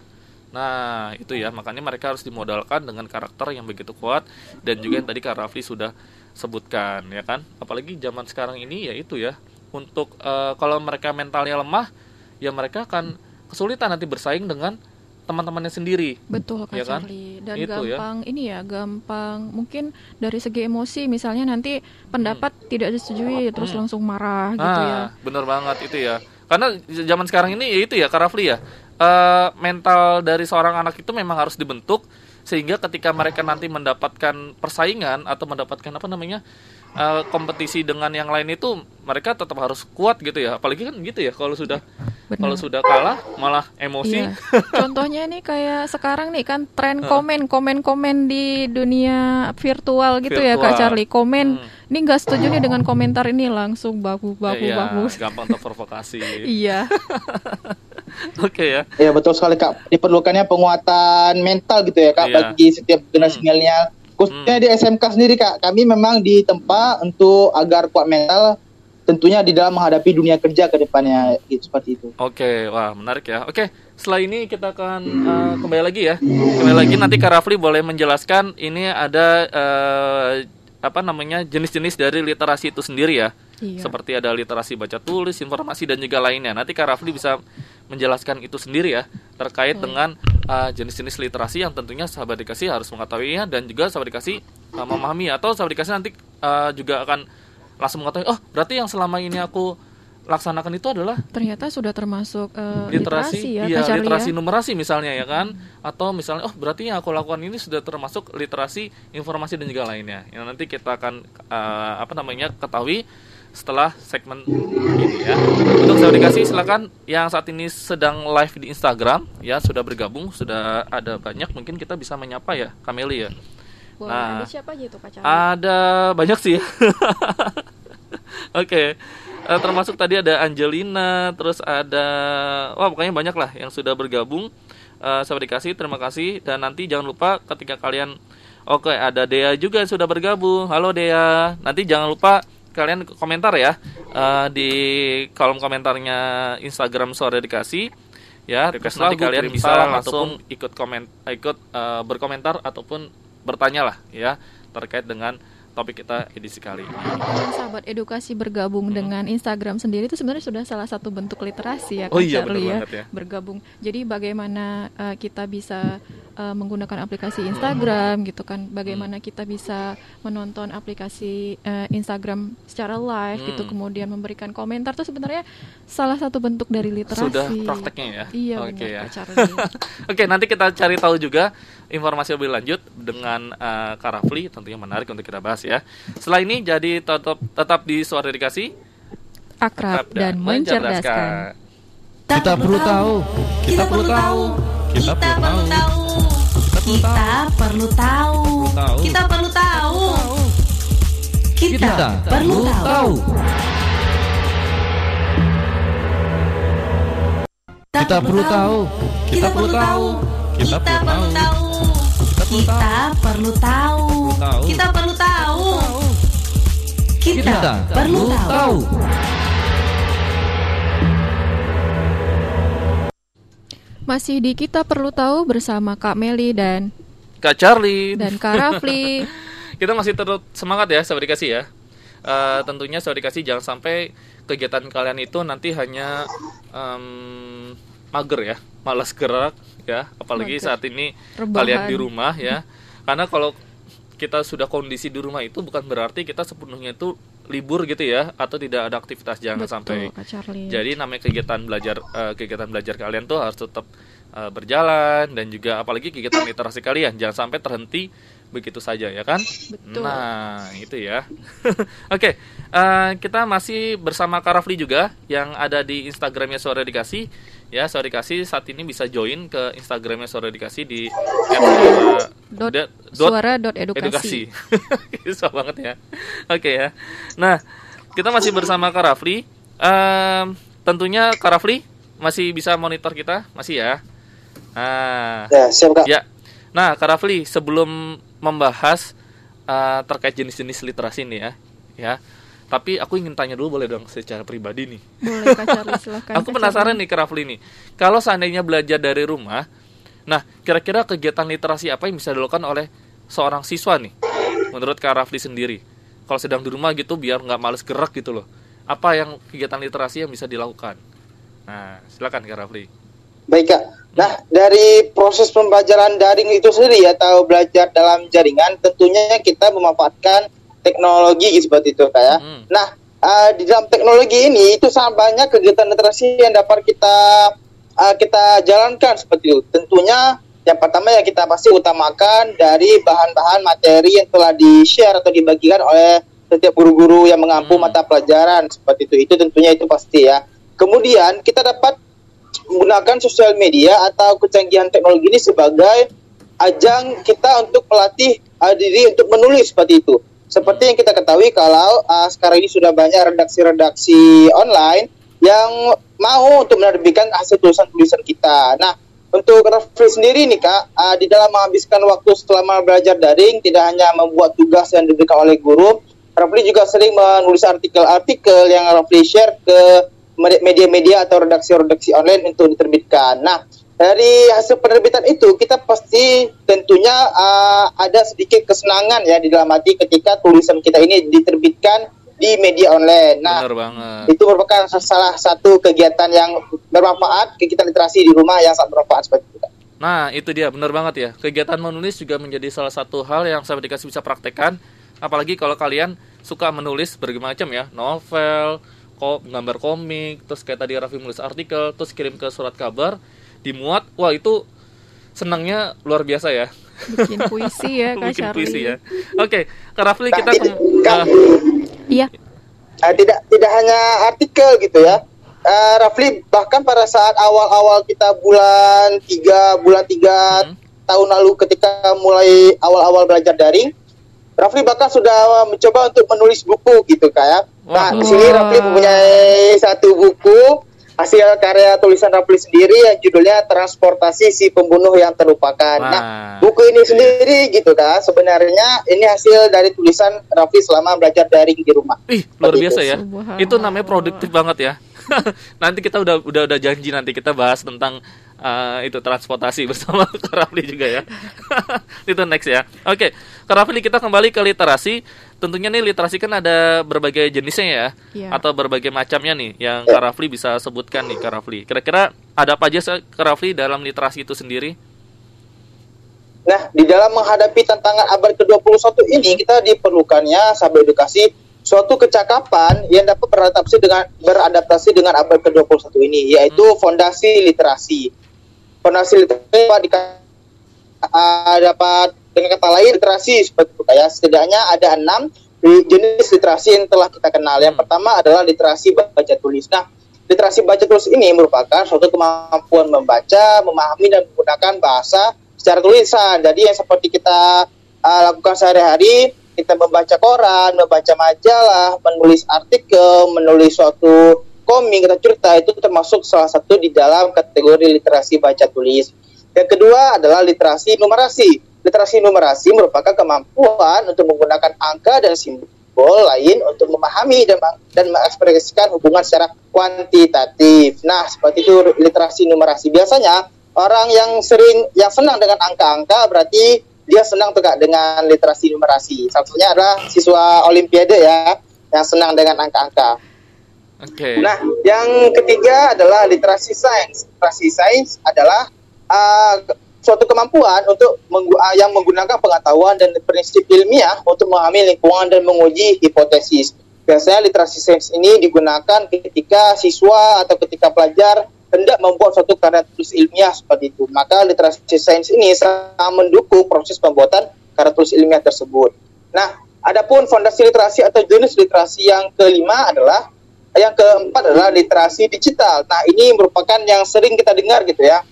nah itu ya makanya mereka harus dimodalkan dengan karakter yang begitu kuat dan juga yang tadi Kak Rafli sudah sebutkan ya kan apalagi zaman sekarang ini ya itu ya untuk eh, kalau mereka mentalnya lemah ya mereka akan kesulitan nanti bersaing dengan teman-temannya sendiri Betul Kak Iya kan? Charlie. Dan Itu ya. gampang ini ya, gampang mungkin dari segi emosi misalnya nanti pendapat tidak disetujui terus Hmm. langsung marah gitu ya. Ah, bener banget itu ya. Karena zaman sekarang ini ya itu ya Kak Rafli ya. Eh, mental dari seorang anak itu memang harus dibentuk sehingga ketika mereka nanti mendapatkan persaingan atau mendapatkan apa namanya eh, kompetisi dengan yang lain itu mereka tetap harus kuat gitu ya apalagi kan gitu ya kalau sudah Benar. kalau sudah kalah malah emosi Iya. Contohnya nih kayak sekarang nih kan tren komen komen komen di dunia virtual gitu ya Kak Virtual. Charlie. Komen Hmm. Ini nggak setuju nih dengan komentar ini langsung baku baku Iya, baku. gampang terprovokasi Iya. oke ya Ya betul sekali kak. Diperlukannya penguatan mental gitu ya kak Iya. bagi setiap generasi Hmm. milenial. Khususnya di SMK sendiri kak, kami memang ditempa untuk agar kuat mental, tentunya di dalam menghadapi dunia kerja ke depannya gitu, seperti itu. Oke, wah menarik ya. Oke, setelah ini kita akan eh, kembali lagi ya. Kembali lagi nanti Kak Rafli boleh menjelaskan ini ada eh, apa namanya jenis-jenis dari literasi itu sendiri ya. Iya. Seperti ada literasi baca tulis, informasi dan juga lainnya. Nanti Kak Rafli bisa menjelaskan itu sendiri ya terkait dengan eh, jenis-jenis literasi yang tentunya sahabat dikasih harus mengetahuinya dan juga sahabat dikasih eh, memahami atau sahabat dikasih nanti eh, juga akan langsung mengetahui oh berarti yang selama ini aku laksanakan itu adalah Ternyata sudah termasuk eh, literasi, literasi ya iya, literasi ya. numerasi misalnya ya kan atau misalnya oh berarti yang aku lakukan ini sudah termasuk literasi informasi dan juga lainnya yang nanti kita akan eh, apa namanya ketahui setelah segmen ini ya untuk saya dikasih silakan yang saat ini sedang live di Instagram ya sudah bergabung sudah ada banyak mungkin kita bisa menyapa ya Kameli ya Boleh, Nah, ada siapa aja itu Kak ada banyak sih. Oke. Eh, termasuk tadi ada Angelina, terus ada wah pokoknya banyak lah yang sudah bergabung. Eh saya dikasih, terima kasih dan nanti jangan lupa ketika kalian Oke, ada Dea juga yang sudah bergabung. Halo Dea. Nanti jangan lupa kalian komentar ya eh, di kolom komentarnya Instagram Suara Dikasih ya request nanti lagu, kalian bisa langsung ikut komen ikut eh, berkomentar ataupun bertanya lah ya terkait dengan topik kita edisi kali ini. Kalau sahabat edukasi bergabung dengan Instagram sendiri itu sebenarnya sudah salah satu bentuk literasi ya Oh iya, Charlie ya. ya. Bergabung. Jadi bagaimana uh, kita bisa uh, menggunakan aplikasi Instagram gitu kan. Bagaimana kita bisa menonton aplikasi uh, Instagram secara live gitu Hmm. kemudian memberikan komentar itu sebenarnya salah satu bentuk dari literasi. Sudah prakteknya ya. Iya Oke benar ya. Oke, nanti kita cari tahu juga informasi lebih lanjut dengan eh, Kak Rafli, tentunya menarik untuk kita bahas ya. Setelah ini jadi tetap tetap di suara dikasih Akrab dan mencerdaskan. Kita perlu tahu. Kita perlu tahu. Kita perlu tahu. Kita perlu tahu. Tahu. Kita perlu tahu. Kita perlu tahu. Kita perlu tahu. Kita perlu tahu. Kita perlu tahu. Kita perlu tahu. Kita perlu tahu. Kita perlu tahu. Masih di kita perlu tahu bersama Kak Meli dan Kak Charlie dan Kak Rafli. kita masih terus semangat ya sahabat dikasih ya Eh, tentunya sahabat dikasih jangan sampai kegiatan kalian itu nanti hanya em, mager ya malas gerak ya apalagi Mager. saat ini Rebahan. kalian di rumah ya karena kalau kita sudah kondisi di rumah itu bukan berarti kita sepenuhnya itu libur gitu ya atau tidak ada aktivitas jangan Betul, sampai jadi namanya kegiatan belajar eh, kegiatan belajar kalian tuh harus tetap eh, berjalan dan juga apalagi kegiatan literasi kalian jangan sampai terhenti begitu saja ya kan? Betul. Nah itu ya. Oke eh, kita masih bersama Kak Rafli juga yang ada di Instagramnya Suara Dikasih ya Suara Dikasih saat ini bisa join ke Instagramnya Suara Dikasih di @suara- Dot- dot- dot suara dot edukasi. edukasi. Susah banget ya. Oke ya. Nah, kita masih bersama Kak Rafli. Ehm, tentunya Kak Rafli masih bisa monitor kita, masih ya. Nah, Ya, siap kak. ya. Nah, Kak Rafli sebelum membahas eh, terkait jenis-jenis literasi nih ya, ya. Tapi aku ingin tanya dulu boleh dong secara pribadi nih. Boleh Kak Charlie silahkan. Aku penasaran nih ke Rafli nih. Kalau seandainya belajar dari rumah, nah kira-kira kegiatan literasi apa yang bisa dilakukan oleh seorang siswa nih? Menurut Kak Rafli sendiri. Kalau sedang di rumah gitu biar nggak males gerak gitu loh. Apa yang kegiatan literasi yang bisa dilakukan? Nah, silakan Kak Rafli. Baik kak. Nah dari proses pembelajaran daring itu sendiri atau belajar dalam jaringan, tentunya kita memanfaatkan teknologi seperti itu kak ya. Hmm. Nah eh, di dalam teknologi ini itu sangat banyak kegiatan literasi yang dapat kita eh, kita jalankan seperti itu. Tentunya Yang pertama ya kita pasti utamakan dari bahan-bahan materi yang telah di-share atau dibagikan oleh setiap guru-guru yang mengampu Hmm. mata pelajaran seperti itu. Itu tentunya itu pasti ya. Kemudian kita dapat menggunakan sosial media atau kecanggihan teknologi ini sebagai ajang kita untuk melatih uh, diri untuk menulis seperti itu. Seperti yang kita ketahui kalau uh, sekarang ini sudah banyak redaksi-redaksi online yang mau untuk menerbitkan hasil tulisan-tulisan kita. Nah, untuk Rafli sendiri nih kak, uh, di dalam menghabiskan waktu selama belajar daring, tidak hanya membuat tugas yang diberikan oleh guru, Rafli juga sering menulis artikel-artikel yang Rafli share ke media-media atau redaksi-redaksi online untuk diterbitkan. Nah, dari hasil penerbitan itu kita pasti tentunya uh, ada sedikit kesenangan ya di dalam hati ketika tulisan kita ini diterbitkan di media online. Nah, Benar banget. itu merupakan salah satu kegiatan yang bermanfaat kegiatan literasi di rumah yang sangat bermanfaat seperti itu. Nah, itu dia benar banget ya. Kegiatan menulis juga menjadi salah satu hal yang saya dikasih bisa praktekkan. Apalagi kalau kalian suka menulis berbagai macam ya, novel, kok gambar komik, terus kayak tadi Raffi menulis artikel, terus kirim ke surat kabar, dimuat. Wah, itu senangnya luar biasa ya. Bikin puisi ya Kak Bikin Charlie. puisi ya. Oke, Kak Rafli Nah, kita ini, kem- Kak, ah, Iya. uh, tidak tidak hanya artikel gitu ya. Uh, Rafli bahkan pada saat awal-awal kita bulan 3 bulan 3 Hmm. tahun lalu ketika mulai awal-awal belajar daring, Rafli bahkan sudah mencoba untuk menulis buku gitu kayak. Nah, di sini. Rafli mempunyai satu buku hasil karya tulisan Rafli sendiri yang judulnya Transportasi si Pembunuh yang Terlupakan. Wah, Nah, buku ini sendiri gitu kan sebenarnya ini hasil dari tulisan Rafli selama belajar daring di rumah. Ih, luar Seperti biasa itu. ya. Subhanallah. Itu namanya produktif banget ya. nanti kita udah udah udah janji nanti kita bahas tentang uh, itu transportasi bersama Rafli juga ya. itu next ya. Oke, Kak Rafli kita kembali ke literasi. Tentunya nih literasi kan ada berbagai jenisnya ya, Iya. atau berbagai macamnya nih yang Kak Rafli bisa sebutkan nih Kak Rafli. Kira-kira ada apa aja sih, Kak Rafli dalam literasi itu sendiri? Nah, di dalam menghadapi tantangan abad ke-21 ini kita diperlukannya sahabat edukasi suatu kecakapan yang dapat beradaptasi dengan beradaptasi dengan abad ke-21 ini yaitu fondasi literasi. Fondasi literasi dapat ah, dapat dengan kata lain literasi seperti itu kayak setidaknya ada enam jenis literasi yang telah kita kenal. Yang pertama adalah literasi baca tulis. Nah, literasi baca tulis ini merupakan suatu kemampuan membaca, memahami dan menggunakan bahasa secara tulisan. Jadi yang seperti kita uh, lakukan sehari-hari, kita membaca koran, membaca majalah, menulis artikel, menulis suatu komik atau cerita itu termasuk salah satu di dalam kategori literasi baca tulis. Yang kedua adalah literasi numerasi. Literasi numerasi merupakan kemampuan untuk menggunakan angka dan simbol lain untuk memahami dan dan mengekspresikan hubungan secara kuantitatif. Nah, seperti itu literasi numerasi. Biasanya orang yang sering yang senang dengan angka-angka berarti dia senang tuh Kak dengan literasi numerasi. Satunya adalah siswa olimpiade ya yang senang dengan angka-angka. Oke. Nah, yang ketiga adalah literasi sains. Literasi sains adalah uh, suatu kemampuan untuk menggu- uh, yang menggunakan pengetahuan dan prinsip ilmiah untuk memahami lingkungan dan menguji hipotesis. Biasanya literasi sains ini digunakan ketika siswa atau ketika pelajar hendak membuat suatu karya tulis ilmiah seperti itu. Maka literasi sains ini sangat mendukung proses pembuatan karya tulis ilmiah tersebut. Nah, adapun fondasi literasi atau jenis literasi yang kelima adalah yang keempat adalah literasi digital. Nah, ini merupakan yang sering kita dengar gitu ya.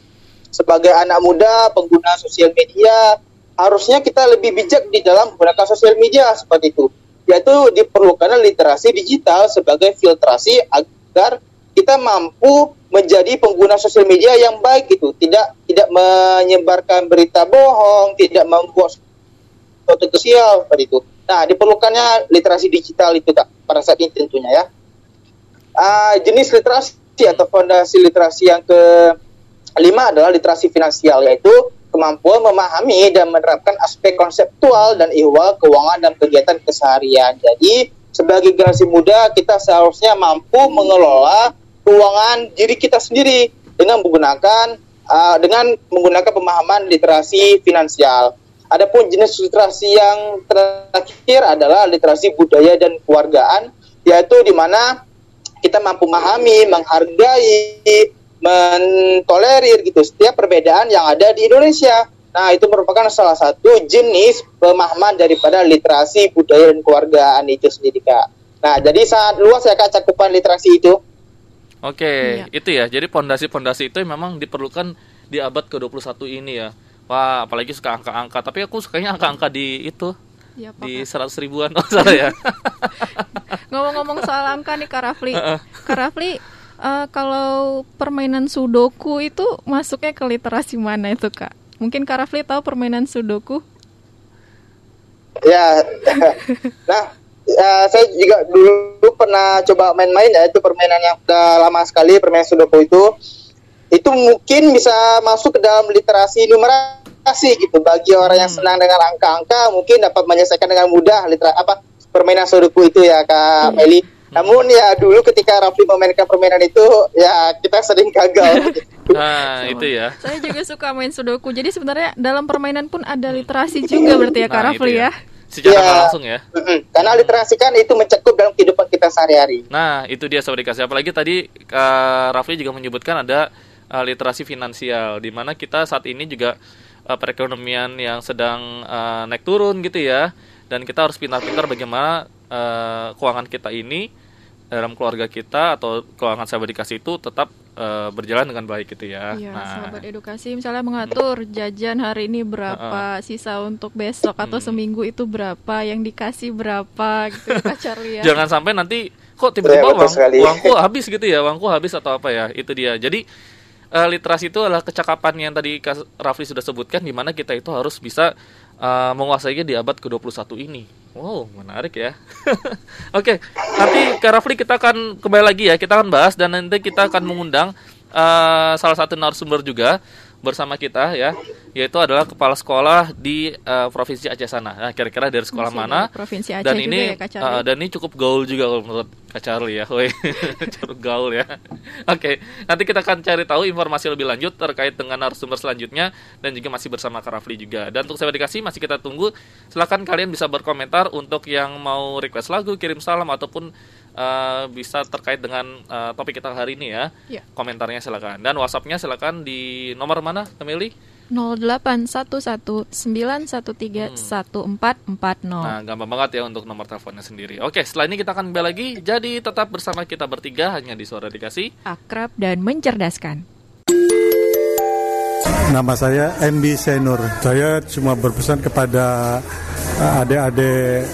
Sebagai anak muda pengguna sosial media, harusnya kita lebih bijak di dalam menggunakan sosial media seperti itu. Yaitu diperlukan literasi digital sebagai filtrasi agar kita mampu menjadi pengguna sosial media yang baik gitu, tidak tidak menyebarkan berita bohong, tidak membuat suatu kesial seperti itu. Nah, diperlukannya literasi digital itu kak pada saat ini tentunya ya. Ah, jenis literasi atau fondasi literasi yang kelima adalah literasi finansial yaitu kemampuan memahami dan menerapkan aspek konseptual dan ihwal keuangan dan kegiatan keseharian. Jadi sebagai generasi muda kita seharusnya mampu mengelola keuangan diri kita sendiri dengan menggunakan ah, dengan menggunakan pemahaman literasi finansial. Adapun jenis literasi yang terakhir adalah literasi budaya dan keluargaan, yaitu di mana kita mampu memahami, menghargai, mentolerir gitu setiap perbedaan yang ada di Indonesia. Nah, itu merupakan salah satu jenis pemahaman daripada literasi budaya dan keluargaan itu sendiri, Kak. Nah, jadi sangat luas ya Kak cakupan literasi itu. Oke, Iya. itu ya. Jadi pondasi-pondasi itu memang diperlukan di abad ke-21 ini ya. Wah, apalagi suka angka-angka. Tapi aku sukanya angka-angka di itu Ya, apa, di? 100 ribuan. Oh, salah ya. Ngomong-ngomong soal angka nih Kak Rafli. Kak Rafli, eh, kalau permainan sudoku itu masuknya ke literasi mana itu Kak? Mungkin Kak Rafli tahu permainan sudoku? Ya, nah ya, saya juga dulu pernah coba main-main ya itu permainan yang udah lama sekali permainan sudoku itu itu mungkin bisa masuk ke dalam literasi numerasi gitu bagi orang yang senang dengan angka-angka mungkin dapat menyelesaikan dengan mudah litera apa permainan sudoku itu ya kak Meli. Namun ya dulu ketika Rafli memainkan permainan itu ya kita sering gagal. Nah, itu ya. Saya juga suka main sudoku. Jadi sebenarnya dalam permainan pun ada literasi juga berarti ya Kak Nah, Rafli itu ya. Secara nggak langsung ya. Karena literasi kan itu mencakup dalam kehidupan kita sehari-hari. Nah, itu dia sobat dikasih. Apalagi tadi Kak Rafli juga menyebutkan ada uh, literasi finansial di mana kita saat ini juga uh, perekonomian yang sedang uh, naik turun gitu ya. Dan kita harus pintar-pintar bagaimana uh, keuangan kita ini dalam keluarga kita atau keuangan sahabat dikasih itu tetap uh, berjalan dengan baik gitu ya. Iya, nah, sahabat edukasi misalnya mengatur jajan hari ini berapa, sisa untuk besok atau Hmm. seminggu itu berapa, yang dikasih berapa gitu Charlie ya. jangan sampai nanti kok tiba-tiba Ya, uang, uangku habis gitu ya uangku habis atau apa ya itu dia jadi eh, literasi itu adalah kecakapan yang tadi Kak Rafli sudah sebutkan di mana kita itu harus bisa eh, menguasainya di abad ke-21 ini. Wow menarik ya. Oke nanti Kak Rafli kita akan kembali lagi ya. Kita akan bahas dan nanti kita akan mengundang eh, salah satu narasumber juga bersama kita ya yaitu adalah kepala sekolah di eh, provinsi Aceh sana. Nah, kira-kira dari sekolah Masih mana? Provinsi Aceh dan ini ya, Kak Charlie. eh, dan ini cukup gaul juga kalau menurut Kak Charlie ya. Woi, cukup gaul ya. Oke, nanti kita akan cari tahu informasi lebih lanjut terkait dengan narasumber selanjutnya dan juga masih bersama Kak Rafli juga. Dan untuk saya dikasih masih kita tunggu. Silakan kalian bisa berkomentar untuk yang mau request lagu, kirim salam ataupun eh, bisa terkait dengan eh, topik kita hari ini ya. Iya. Komentarnya silakan. Dan WhatsAppnya silakan di nomor mana, Emily? 0811913140. Nah, gampang banget ya untuk nomor teleponnya sendiri. Oke, setelah ini kita akan kembali lagi. Jadi tetap bersama kita bertiga hanya di Suara Dikasih. Akrab dan mencerdaskan. Nama saya MB Senur. Saya cuma berpesan kepada eh, adik-adik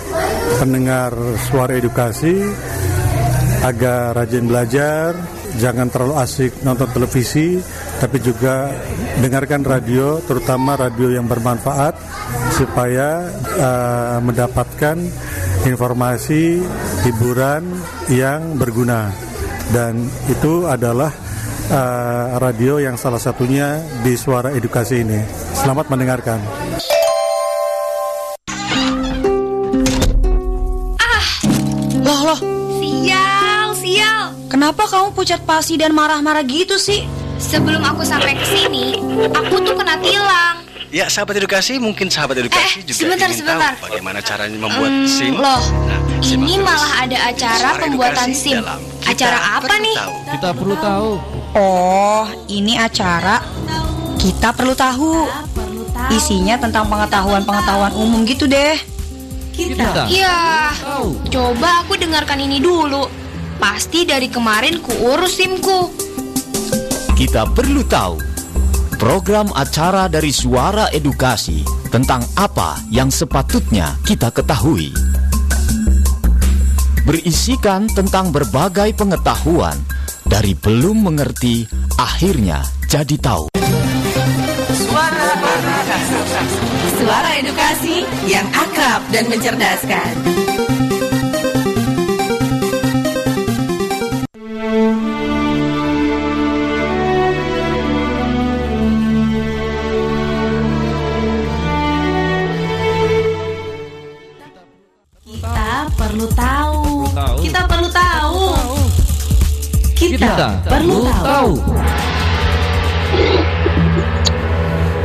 pendengar suara edukasi agar rajin belajar, jangan terlalu asik nonton televisi, tapi juga dengarkan radio, terutama radio yang bermanfaat supaya eh, mendapatkan informasi hiburan yang berguna. Dan itu adalah eh, radio yang salah satunya di suara edukasi ini. Selamat mendengarkan. Kenapa kamu pucat pasi dan marah-marah gitu sih? Sebelum aku sampai ke sini, aku tuh kena tilang. Ya, sahabat edukasi, mungkin sahabat edukasi Eh, juga sebentar, ingin sebentar. tahu bagaimana caranya membuat Hmm, SIM. loh, Nah, simak ini malah ada acara pembuatan SIM. Acara apa nih? Tahu. Kita perlu tahu. Oh, ini acara kita perlu tahu. Isinya tentang pengetahuan-pengetahuan umum gitu deh. Kita Iya, coba aku dengarkan ini dulu. Pasti dari kemarin ku urus SIMku. Kita perlu tahu program acara dari Suara Edukasi tentang apa yang sepatutnya kita ketahui. Berisikan tentang berbagai pengetahuan dari belum mengerti akhirnya jadi tahu. Suara edukasi. Suara edukasi yang akrab dan mencerdaskan. Kita, Kita perlu tahu.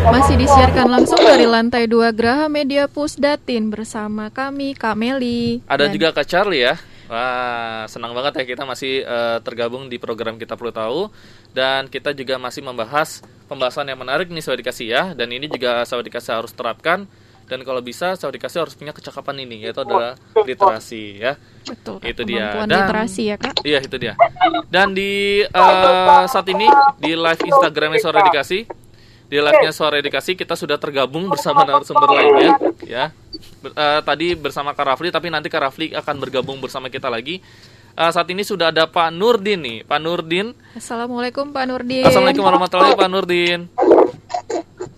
Masih disiarkan langsung dari lantai 2 Graha Media Pusdatin bersama kami Kak Meli. Ada Dan- juga Kak Charlie ya. Wah, senang banget ya kita masih eh, tergabung di program kita perlu tahu dan kita juga masih membahas pembahasan yang menarik nih Sahabat Dikasih ya dan ini juga Sahabat Dikasih harus terapkan dan kalau bisa Sahabat Dikasih harus punya kecakapan ini yaitu adalah literasi ya. Betul. Itu dia. Dan- literasi ya kak. Iya itu dia. Dan di eh, saat ini di live Instagramnya Suara Edukasi, di live-nya Suara Edukasi kita sudah tergabung bersama narasumber lainnya, ya. Ber- eh, tadi bersama Kak Rafli, tapi nanti Kak Rafli akan bergabung bersama kita lagi. Eh, saat ini sudah ada Pak Nurdin nih, Pak Nurdin. Assalamualaikum Pak Nurdin. Assalamualaikum warahmatullahi wabarakatuh, Pak Nurdin.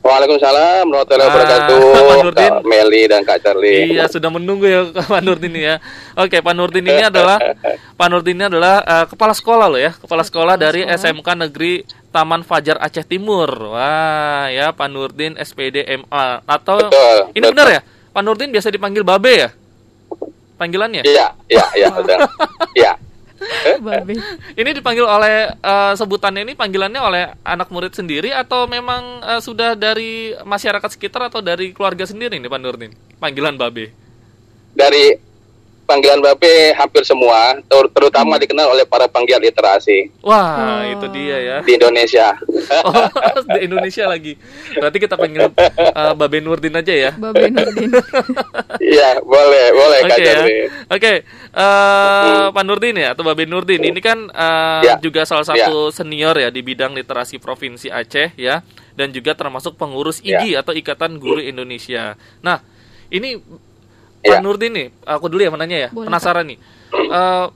Waalaikumsalam warahmatullahi Ah, wabarakatuh. Pak Nurdin. Kak Meli dan Kak Charlie. Iya, sudah menunggu ya Pak Nurdin ini ya. Oke, Pak Nurdin ini adalah Pak Nurdin ini adalah eh, kepala sekolah loh ya, kepala sekolah dari SMK Negeri Taman Fajar Aceh Timur. Wah, ya Pak Nurdin SPD MA atau Betul, ini benar ya? Pak Nurdin biasa dipanggil Babe ya? Panggilannya? Iya, iya, iya, betul. Iya. Babe. Ini dipanggil oleh eh, sebutannya ini panggilannya oleh anak murid sendiri atau memang eh, sudah dari masyarakat sekitar atau dari keluarga sendiri nih Pak Nurdin? Panggilan Babe. Dari panggilan Bape hampir semua, ter- terutama dikenal oleh para penggiat literasi Wah, itu dia ya. di Indonesia. Oh, di Indonesia lagi. Berarti kita panggil uh, Babe Nurdin aja ya. Babe Nurdin. Iya, boleh, boleh Oke Kak ya. Oke, eh, Pak Nurdin ya atau Babe Nurdin ini kan eh, Ya. juga salah satu senior ya di bidang literasi provinsi Aceh ya dan juga termasuk pengurus IGI atau Ikatan Guru Indonesia. Nah, ini Pak Nurdin nih, aku dulu ya menanya ya. Boleh, Penasaran nih. Eh,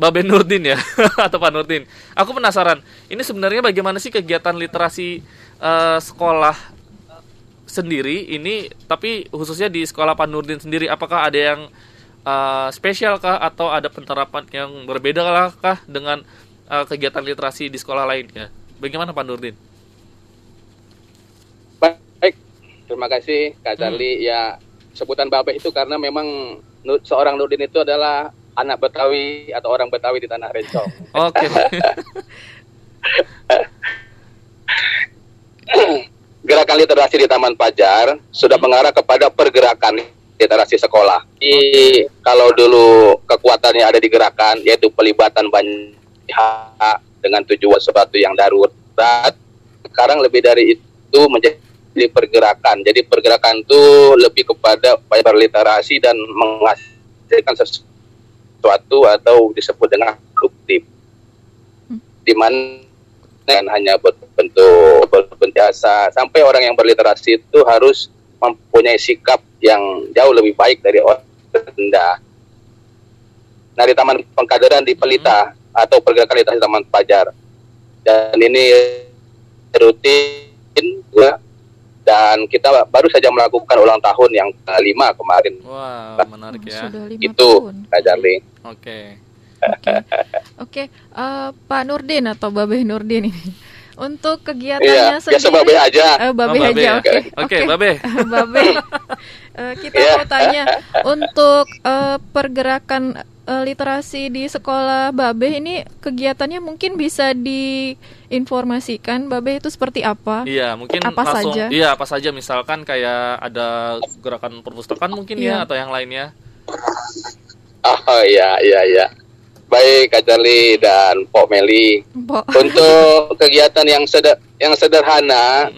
Babe Nurdin ya atau Pak Nurdin. Aku penasaran. Ini sebenarnya bagaimana sih kegiatan literasi eh, sekolah sendiri ini tapi khususnya di sekolah Pak Nurdin sendiri apakah ada yang uh, spesial kah atau ada penerapan yang berbeda kah dengan uh, kegiatan literasi di sekolah lainnya? Bagaimana Pak Nurdin? Baik, terima kasih Kak Hmm. Charlie. Ya, sebutan Babe itu karena memang seorang Nurdin itu adalah anak Betawi atau orang Betawi di Tanah Rencong. Oke. Gerakan literasi di Taman Pajar sudah mengarah kepada pergerakan literasi sekolah. Jadi, kalau dulu kekuatannya ada di gerakan, yaitu pelibatan banyak pihak dengan tujuan sesuatu yang darurat, sekarang lebih dari itu menjadi pergerakan. Jadi pergerakan itu lebih kepada upaya berliterasi dan menghasilkan sesuatu atau disebut dengan produktif. Di mana dan hanya berbentuk berbentuk jasa sampai orang yang berliterasi itu harus mempunyai sikap yang jauh lebih baik dari orang rendah. Nah di Taman Pengkaderan di Pelita atau pergerakan literasi Taman Pajar dan ini rutin ya. Dan kita baru saja melakukan ulang tahun yang kelima kemarin. Wah, menarik ya. Sudah lima Itu tahun. Kak Charlie. Oke. Oke, eh, Pak Nurdin atau Babe Nurdin ini. Untuk Iya, kegiatannya biasa sendiri. Babe aja. Eh, babe Oh, Babe aja, ya. oke. Oke, Babe. babe. Eh, kita mau tanya untuk eh, pergerakan eh, literasi di sekolah Babe ini kegiatannya mungkin bisa diinformasikan Babe itu seperti apa? Iya, mungkin Apa langsung saja? iya apa saja misalkan kayak ada gerakan perpustakaan mungkin Iya. ya atau yang lainnya. Oh iya iya iya. Baik Kak Charlie dan Pok Meli. Pok. Untuk kegiatan yang seder yang sederhana,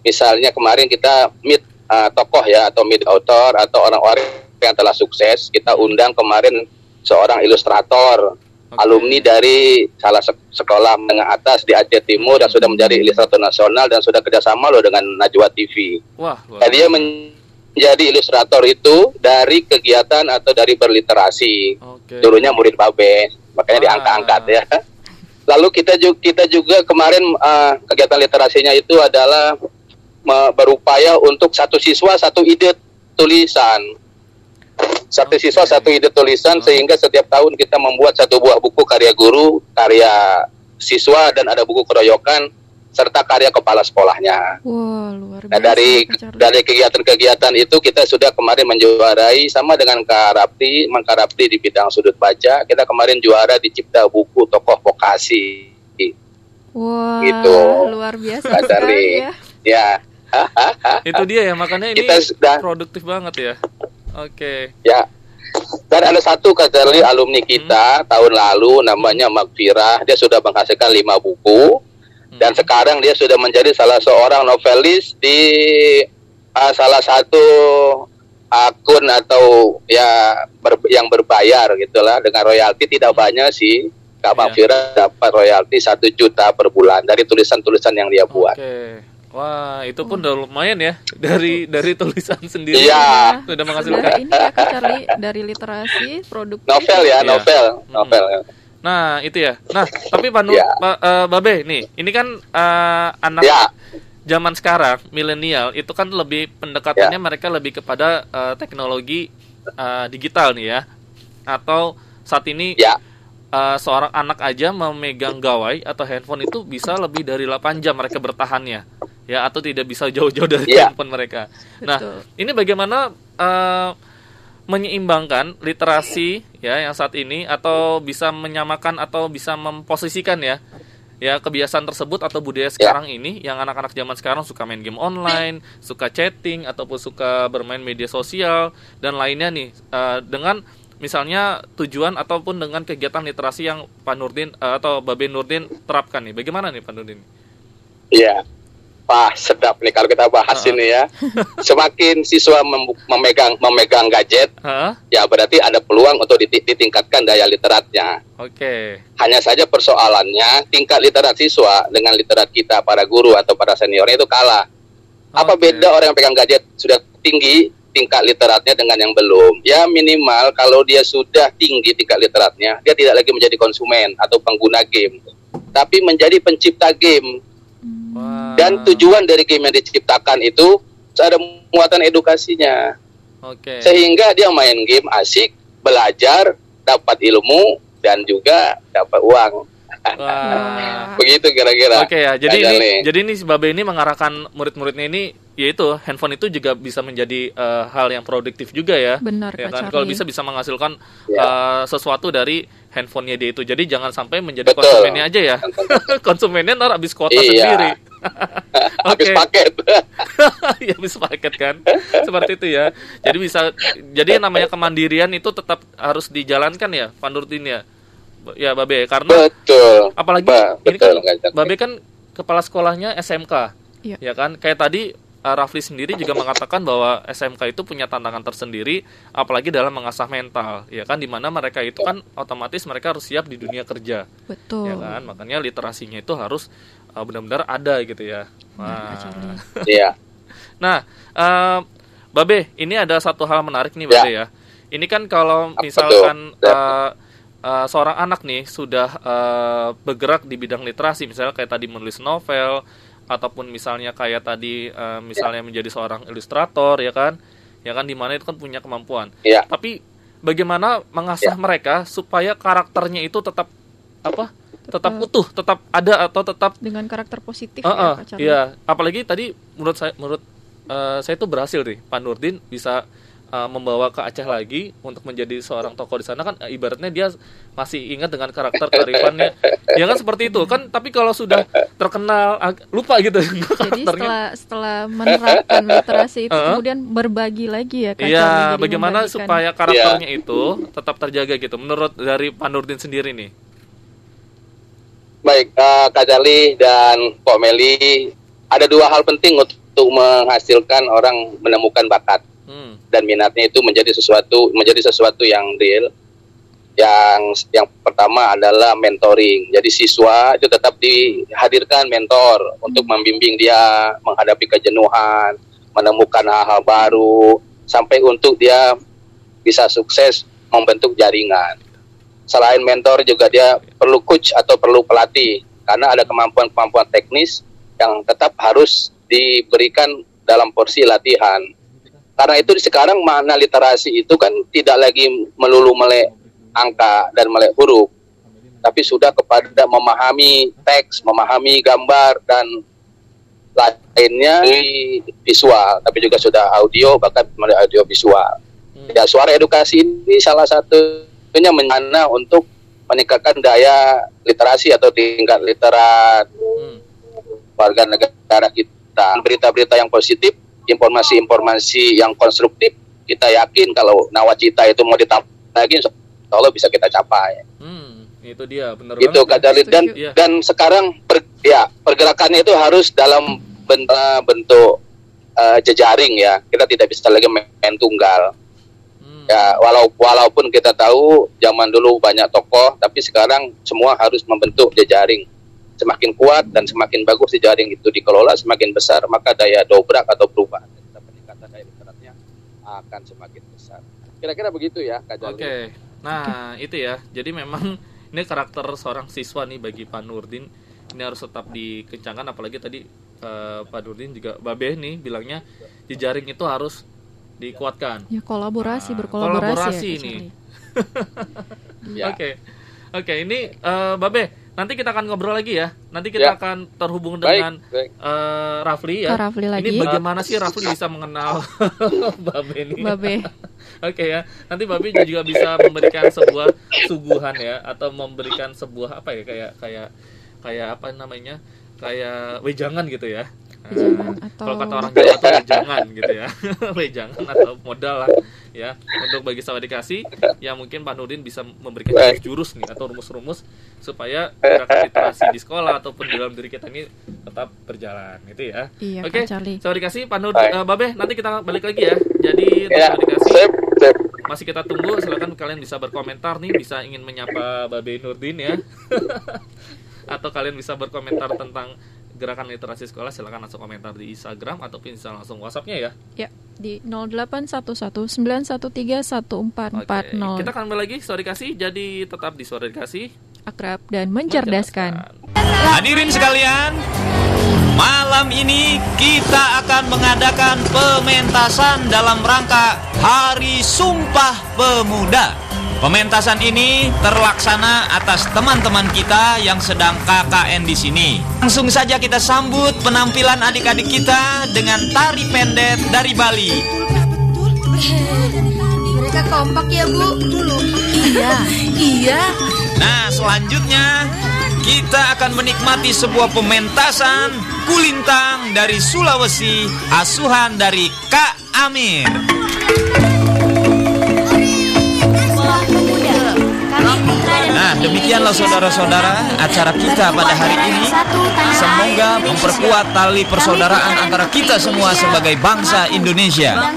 misalnya kemarin kita meet uh, tokoh ya atau meet author atau orang-orang yang telah sukses, kita undang kemarin seorang ilustrator alumni dari salah sek- sekolah menengah atas di Aceh Timur dan sudah menjadi ilustrator nasional dan sudah kerjasama loh dengan Najwa TV. Wah, Nah, dia menjadi ilustrator itu dari kegiatan atau dari berliterasi. Oke. Dulunya murid Babe, makanya diangkat-angkat ya. Lalu kita juga kita juga kemarin uh, kegiatan literasinya itu adalah berupaya untuk satu siswa satu ide tulisan. Satu siswa satu ide tulisan sehingga setiap tahun kita membuat satu buah buku karya guru, karya siswa dan ada buku keroyokan serta karya kepala sekolahnya. Wah, luar biasa. Nah dari dari kegiatan-kegiatan itu kita sudah kemarin menjuarai sama dengan Kak Rapti, Mang Kak Rapti di bidang sudut baca. Kita kemarin juara di Cipta Buku Tokoh Vokasi. Wah, gitu. luar biasa Kak sekali Charlie. ya. Ya. Itu dia ya makanya ini Kita sudah- produktif banget ya. Oke. Ya. Dan ada satu kategori alumni kita tahun lalu namanya Magfirah, dia sudah menghasilkan lima buku dan sekarang dia sudah menjadi salah seorang novelis di uh, salah satu akun atau ya ber- yang berbayar gitulah dengan royalti tidak banyak sih. Kak Magfirah dapat royalti satu juta per bulan dari tulisan-tulisan yang dia buat. Oke. Wah, itu pun udah lumayan ya dari dari tulisan sendiri Iya. sudah Sudah menghasilkan. ini ya Kak Charlie dari literasi produk Novel ya, Iya. novel, novel. Nah, itu ya. Nah, tapi Pak Nur, Ya. Pak, eh, Babe nih, ini kan eh, anak Ya. zaman sekarang, milenial, itu kan lebih pendekatannya mereka lebih kepada eh, teknologi eh, digital nih ya. Atau saat ini Ya. eh, seorang anak aja memegang gawai atau handphone itu bisa lebih dari 8 jam mereka bertahannya. Ya, atau tidak bisa jauh-jauh dari Ya. handphone mereka. Nah, Betul. ini bagaimana eh, menyeimbangkan literasi ya yang saat ini atau bisa menyamakan atau bisa memposisikan ya ya kebiasaan tersebut atau budaya sekarang ini yang anak-anak zaman sekarang suka main game online, suka chatting ataupun suka bermain media sosial dan lainnya nih eh, dengan misalnya tujuan ataupun dengan kegiatan literasi yang Pak Nurdin eh, atau Babe Nurdin terapkan nih. Bagaimana nih Pak Nurdin? Iya. Wah, sedap nih kalau kita bahas ini ya. Semakin siswa mem- memegang memegang gadget, Hah? ya berarti ada peluang untuk diti- ditingkatkan daya literatnya. Oke. Hanya saja persoalannya tingkat literat siswa dengan literat kita para guru atau para seniornya itu kalah. Apa beda orang yang pegang gadget sudah tinggi tingkat literatnya dengan yang belum? Ya minimal kalau dia sudah tinggi tingkat literatnya, dia tidak lagi menjadi konsumen atau pengguna game, tapi menjadi pencipta game. Dan tujuan dari game yang diciptakan itu ada muatan edukasinya. Oke. Sehingga dia main game asik, belajar, dapat ilmu dan juga dapat uang. Begitu kira-kira. Oke ya, jadi ini jadi ini si Babe ini mengarahkan murid-muridnya ini yaitu handphone itu juga bisa menjadi eh, hal yang produktif juga ya. Benar, ya kan? Kalau bisa bisa menghasilkan Ya. eh, sesuatu dari handphonenya dia itu. Jadi jangan sampai menjadi Betul. konsumennya aja ya. konsumennya ntar habis kuota Iya. sendiri. Habis paket. ya habis paket kan. Seperti itu ya. Jadi bisa jadi yang namanya kemandirian itu tetap harus dijalankan ya, Pak Nurdin ya. Ya Babe karena Betul. apalagi Ba- ini betul, kan. Babe kan kepala sekolahnya SMK Iya. ya kan kayak tadi uh, Rafli sendiri juga mengatakan bahwa SMK itu punya tantangan tersendiri apalagi dalam mengasah mental ya kan di mana mereka itu kan otomatis mereka harus siap di dunia kerja Betul. ya kan makanya literasinya itu harus uh, benar-benar ada gitu ya Wah. Iya. Nah, eh, Babe, ini ada satu hal menarik nih, Babe ya. Ini kan kalau misalkan eh, seorang anak nih sudah eh, bergerak di bidang literasi, misalnya kayak tadi menulis novel, ataupun misalnya kayak tadi eh, misalnya menjadi seorang ilustrator, ya kan, ya kan di mana itu kan punya kemampuan. Iya. Tapi bagaimana mengasah mereka supaya karakternya itu tetap apa? Tetap utuh, tetap ada atau tetap dengan karakter positif Heeh, ya Kak Charlie. Iya, apalagi tadi menurut saya menurut eh, saya itu berhasil nih Pak Nurdin bisa eh, membawa ke Aceh lagi untuk menjadi seorang tokoh di sana kan eh, ibaratnya dia masih ingat dengan karakter kearifannya. ya kan seperti itu kan, tapi kalau sudah terkenal lupa gitu Jadi karakternya. setelah setelah menerapkan literasi itu Heeh. kemudian berbagi lagi ya Kak Iya, Charlie. Jadi bagaimana membagikan. supaya karakternya itu tetap terjaga gitu menurut dari Pak Nurdin sendiri nih. Baik, eh, Kak Jali dan Kok Meli, ada dua hal penting untuk menghasilkan orang menemukan bakat Hmm. dan minatnya itu menjadi sesuatu menjadi sesuatu yang real. Yang yang pertama adalah mentoring. Jadi siswa itu tetap dihadirkan mentor untuk membimbing dia menghadapi kejenuhan, menemukan hal-hal baru sampai untuk dia bisa sukses membentuk jaringan. Selain mentor juga dia perlu coach atau perlu pelatih karena ada kemampuan-kemampuan teknis yang tetap harus diberikan dalam porsi latihan. Karena itu sekarang makna literasi itu kan tidak lagi melulu melek angka dan melek huruf, tapi sudah kepada memahami teks, memahami gambar dan lainnya di visual, tapi juga sudah audio bahkan melalui audio visual. Ya, suara edukasi ini salah satunya menyana untuk meningkatkan daya literasi atau tingkat literat warga negara kita. Berita-berita yang positif, informasi-informasi yang konstruktif, kita yakin kalau nawacita itu mau lagi insya Allah bisa kita capai. Hmm, itu dia benar Gitu banget. Kak Jalil dan Iya. dan sekarang per- ya pergerakannya itu harus dalam bentuk, bentuk eh, jejaring ya. Kita tidak bisa lagi main, main tunggal. Hmm. Ya walau walaupun kita tahu zaman dulu banyak tokoh, tapi sekarang semua harus membentuk jejaring. Semakin kuat dan semakin bagus jejaring itu dikelola, semakin besar maka daya dobrak atau perubahan serta peningkatan daya literatnya akan semakin besar. Kira-kira begitu ya Kak. Oke. Nah, itu ya. Jadi memang ini karakter seorang siswa nih bagi Pak Nurdin ini harus tetap dikencangkan apalagi tadi eh, Pak Nurdin juga Babe nih bilangnya jejaring itu harus dikuatkan. Ya kolaborasi, Nah, berkolaborasi kolaborasi ya. Charlie. Ya. Oke. Oke, ini eh, Babe, nanti kita akan ngobrol lagi ya. Nanti kita Ya. akan terhubung Baik, dengan baik. eh, Rafli ya. Rafli lagi. Ini bagaimana sih Rafli bisa mengenal Babe ini? Babe. Oke ya. Nanti Babe juga bisa memberikan sebuah suguhan ya atau memberikan sebuah apa ya kayak kayak kayak apa namanya? Kayak wejangan gitu ya. Wejangan Nah, atau- Kalau kata orang Jawa tuh wejangan gitu ya. wejangan atau modal lah ya untuk bagi sahabat dikasih yang mungkin Pak Nurdin bisa memberikan jurus-jurus nih atau rumus-rumus supaya gerakan literasi di sekolah ataupun di dalam diri kita ini tetap berjalan gitu ya. Iya, Oke, Charlie. sahabat dikasih Pak Nurdin, Baik. eh, Babe nanti kita balik lagi ya. Jadi untuk Ya, sahabat dikasih sip, sip. masih kita tunggu silakan kalian bisa berkomentar nih bisa ingin menyapa Babe Nurdin ya atau kalian bisa berkomentar tentang gerakan literasi sekolah silakan langsung komentar di Instagram ataupun bisa langsung WhatsAppnya ya Ya, di 081191131440. Oke, kita akan kembali lagi Suara Dikasih jadi tetap di Suara Dikasih Akrab dan mencerdaskan. Hadirin sekalian, malam ini kita akan mengadakan pementasan dalam rangka Hari Sumpah Pemuda. Pementasan ini terlaksana atas teman-teman kita yang sedang KKN di sini. Langsung saja kita sambut penampilan adik-adik kita dengan tari pendet dari Bali. Mereka kompak ya bu Dulu Iya Iya Nah, selanjutnya kita akan menikmati sebuah pementasan kulintang dari Sulawesi, asuhan dari Kak Amir. Nah, demikianlah saudara-saudara acara kita pada hari ini. Semoga memperkuat tali persaudaraan antara kita semua sebagai bangsa Indonesia.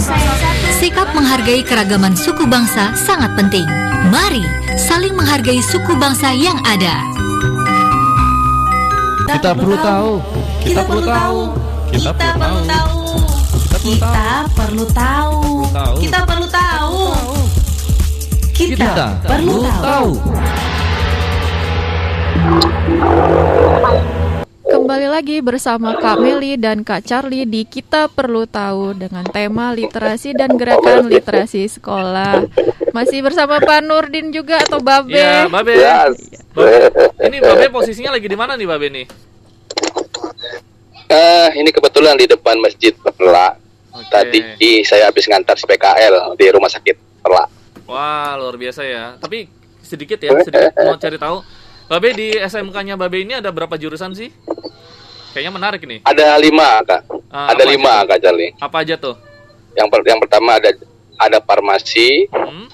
Sikap menghargai keragaman suku bangsa sangat penting. Mari saling menghargai suku bangsa yang ada. Kita perlu tahu. Kita perlu tahu. Kita perlu tahu. Kita perlu tahu. Tahu. Kita perlu tahu. Kita perlu tahu. Kembali lagi bersama Kak Meli dan Kak Charlie di Kita Perlu Tahu dengan tema literasi dan gerakan literasi sekolah. Masih bersama Pak Nurdin juga atau Babe? Ya, Babe. Yes. Babe. Ini Babe posisinya lagi di mana nih Babe nih? Eh, ini kebetulan di depan Masjid Perla. Tadi saya habis ngantar PKL di rumah sakit Perla. Wah, luar biasa ya. Tapi sedikit ya, sedikit mau cari tahu. Babe di SMK-nya Babe ini ada berapa jurusan sih? Kayaknya menarik nih. Ada lima kak. Ah, ada lima aja kak Charlie. Apa aja tuh? Yang per- yang pertama ada ada farmasi. Hmm?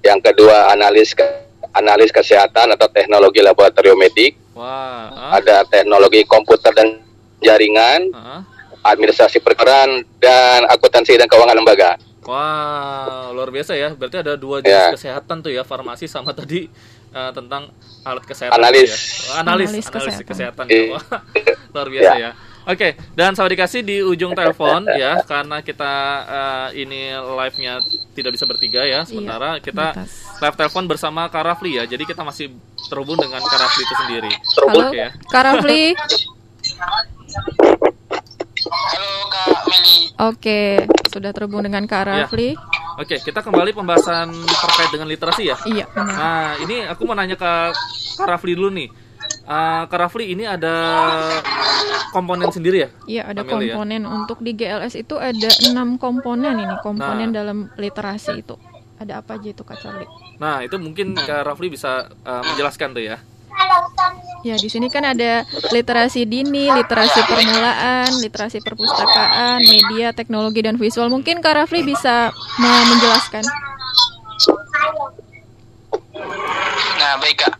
Yang kedua analis ke- analis kesehatan atau teknologi laboratorium medik. Wah, ah, Ada teknologi komputer dan jaringan. ah. Administrasi perkeran dan akuntansi dan keuangan lembaga. Wah, luar biasa ya. Berarti ada dua Ya. jenis kesehatan tuh ya, farmasi sama tadi eh, tentang alat kesehatan. Analis. ya. Oh, analis, Analis analis kesehatan. kesehatan. Iya. Wah, luar biasa Ya. ya. Oke, dan sahabat dikasih di ujung telepon ya, karena kita eh, ini live-nya tidak bisa bertiga ya. Sementara kita batas. live telepon bersama Kak Rafli ya. Jadi kita masih terhubung dengan Kak Rafli itu sendiri. Halo, Oke ya. Kak Rafli. Halo Kak Meli. Oke, sudah terhubung dengan Kak Ya. Oke, kita kembali pembahasan terkait dengan literasi ya. Iya, benar. Nah, ini aku mau nanya ke Kak Rafli dulu nih. Eh, Kak Rafli ini ada komponen sendiri ya? Iya, ada ya? komponen untuk di GLS itu ada enam komponen ini komponen Nah. dalam literasi itu. Ada apa aja itu Kak Charlie? Nah, itu mungkin Kak Rafli bisa eh, menjelaskan tuh ya. Ya, di sini kan ada literasi dini, literasi permulaan, literasi perpustakaan, media, teknologi dan visual. Mungkin Kak Rafli bisa me- menjelaskan. Nah, baik kak.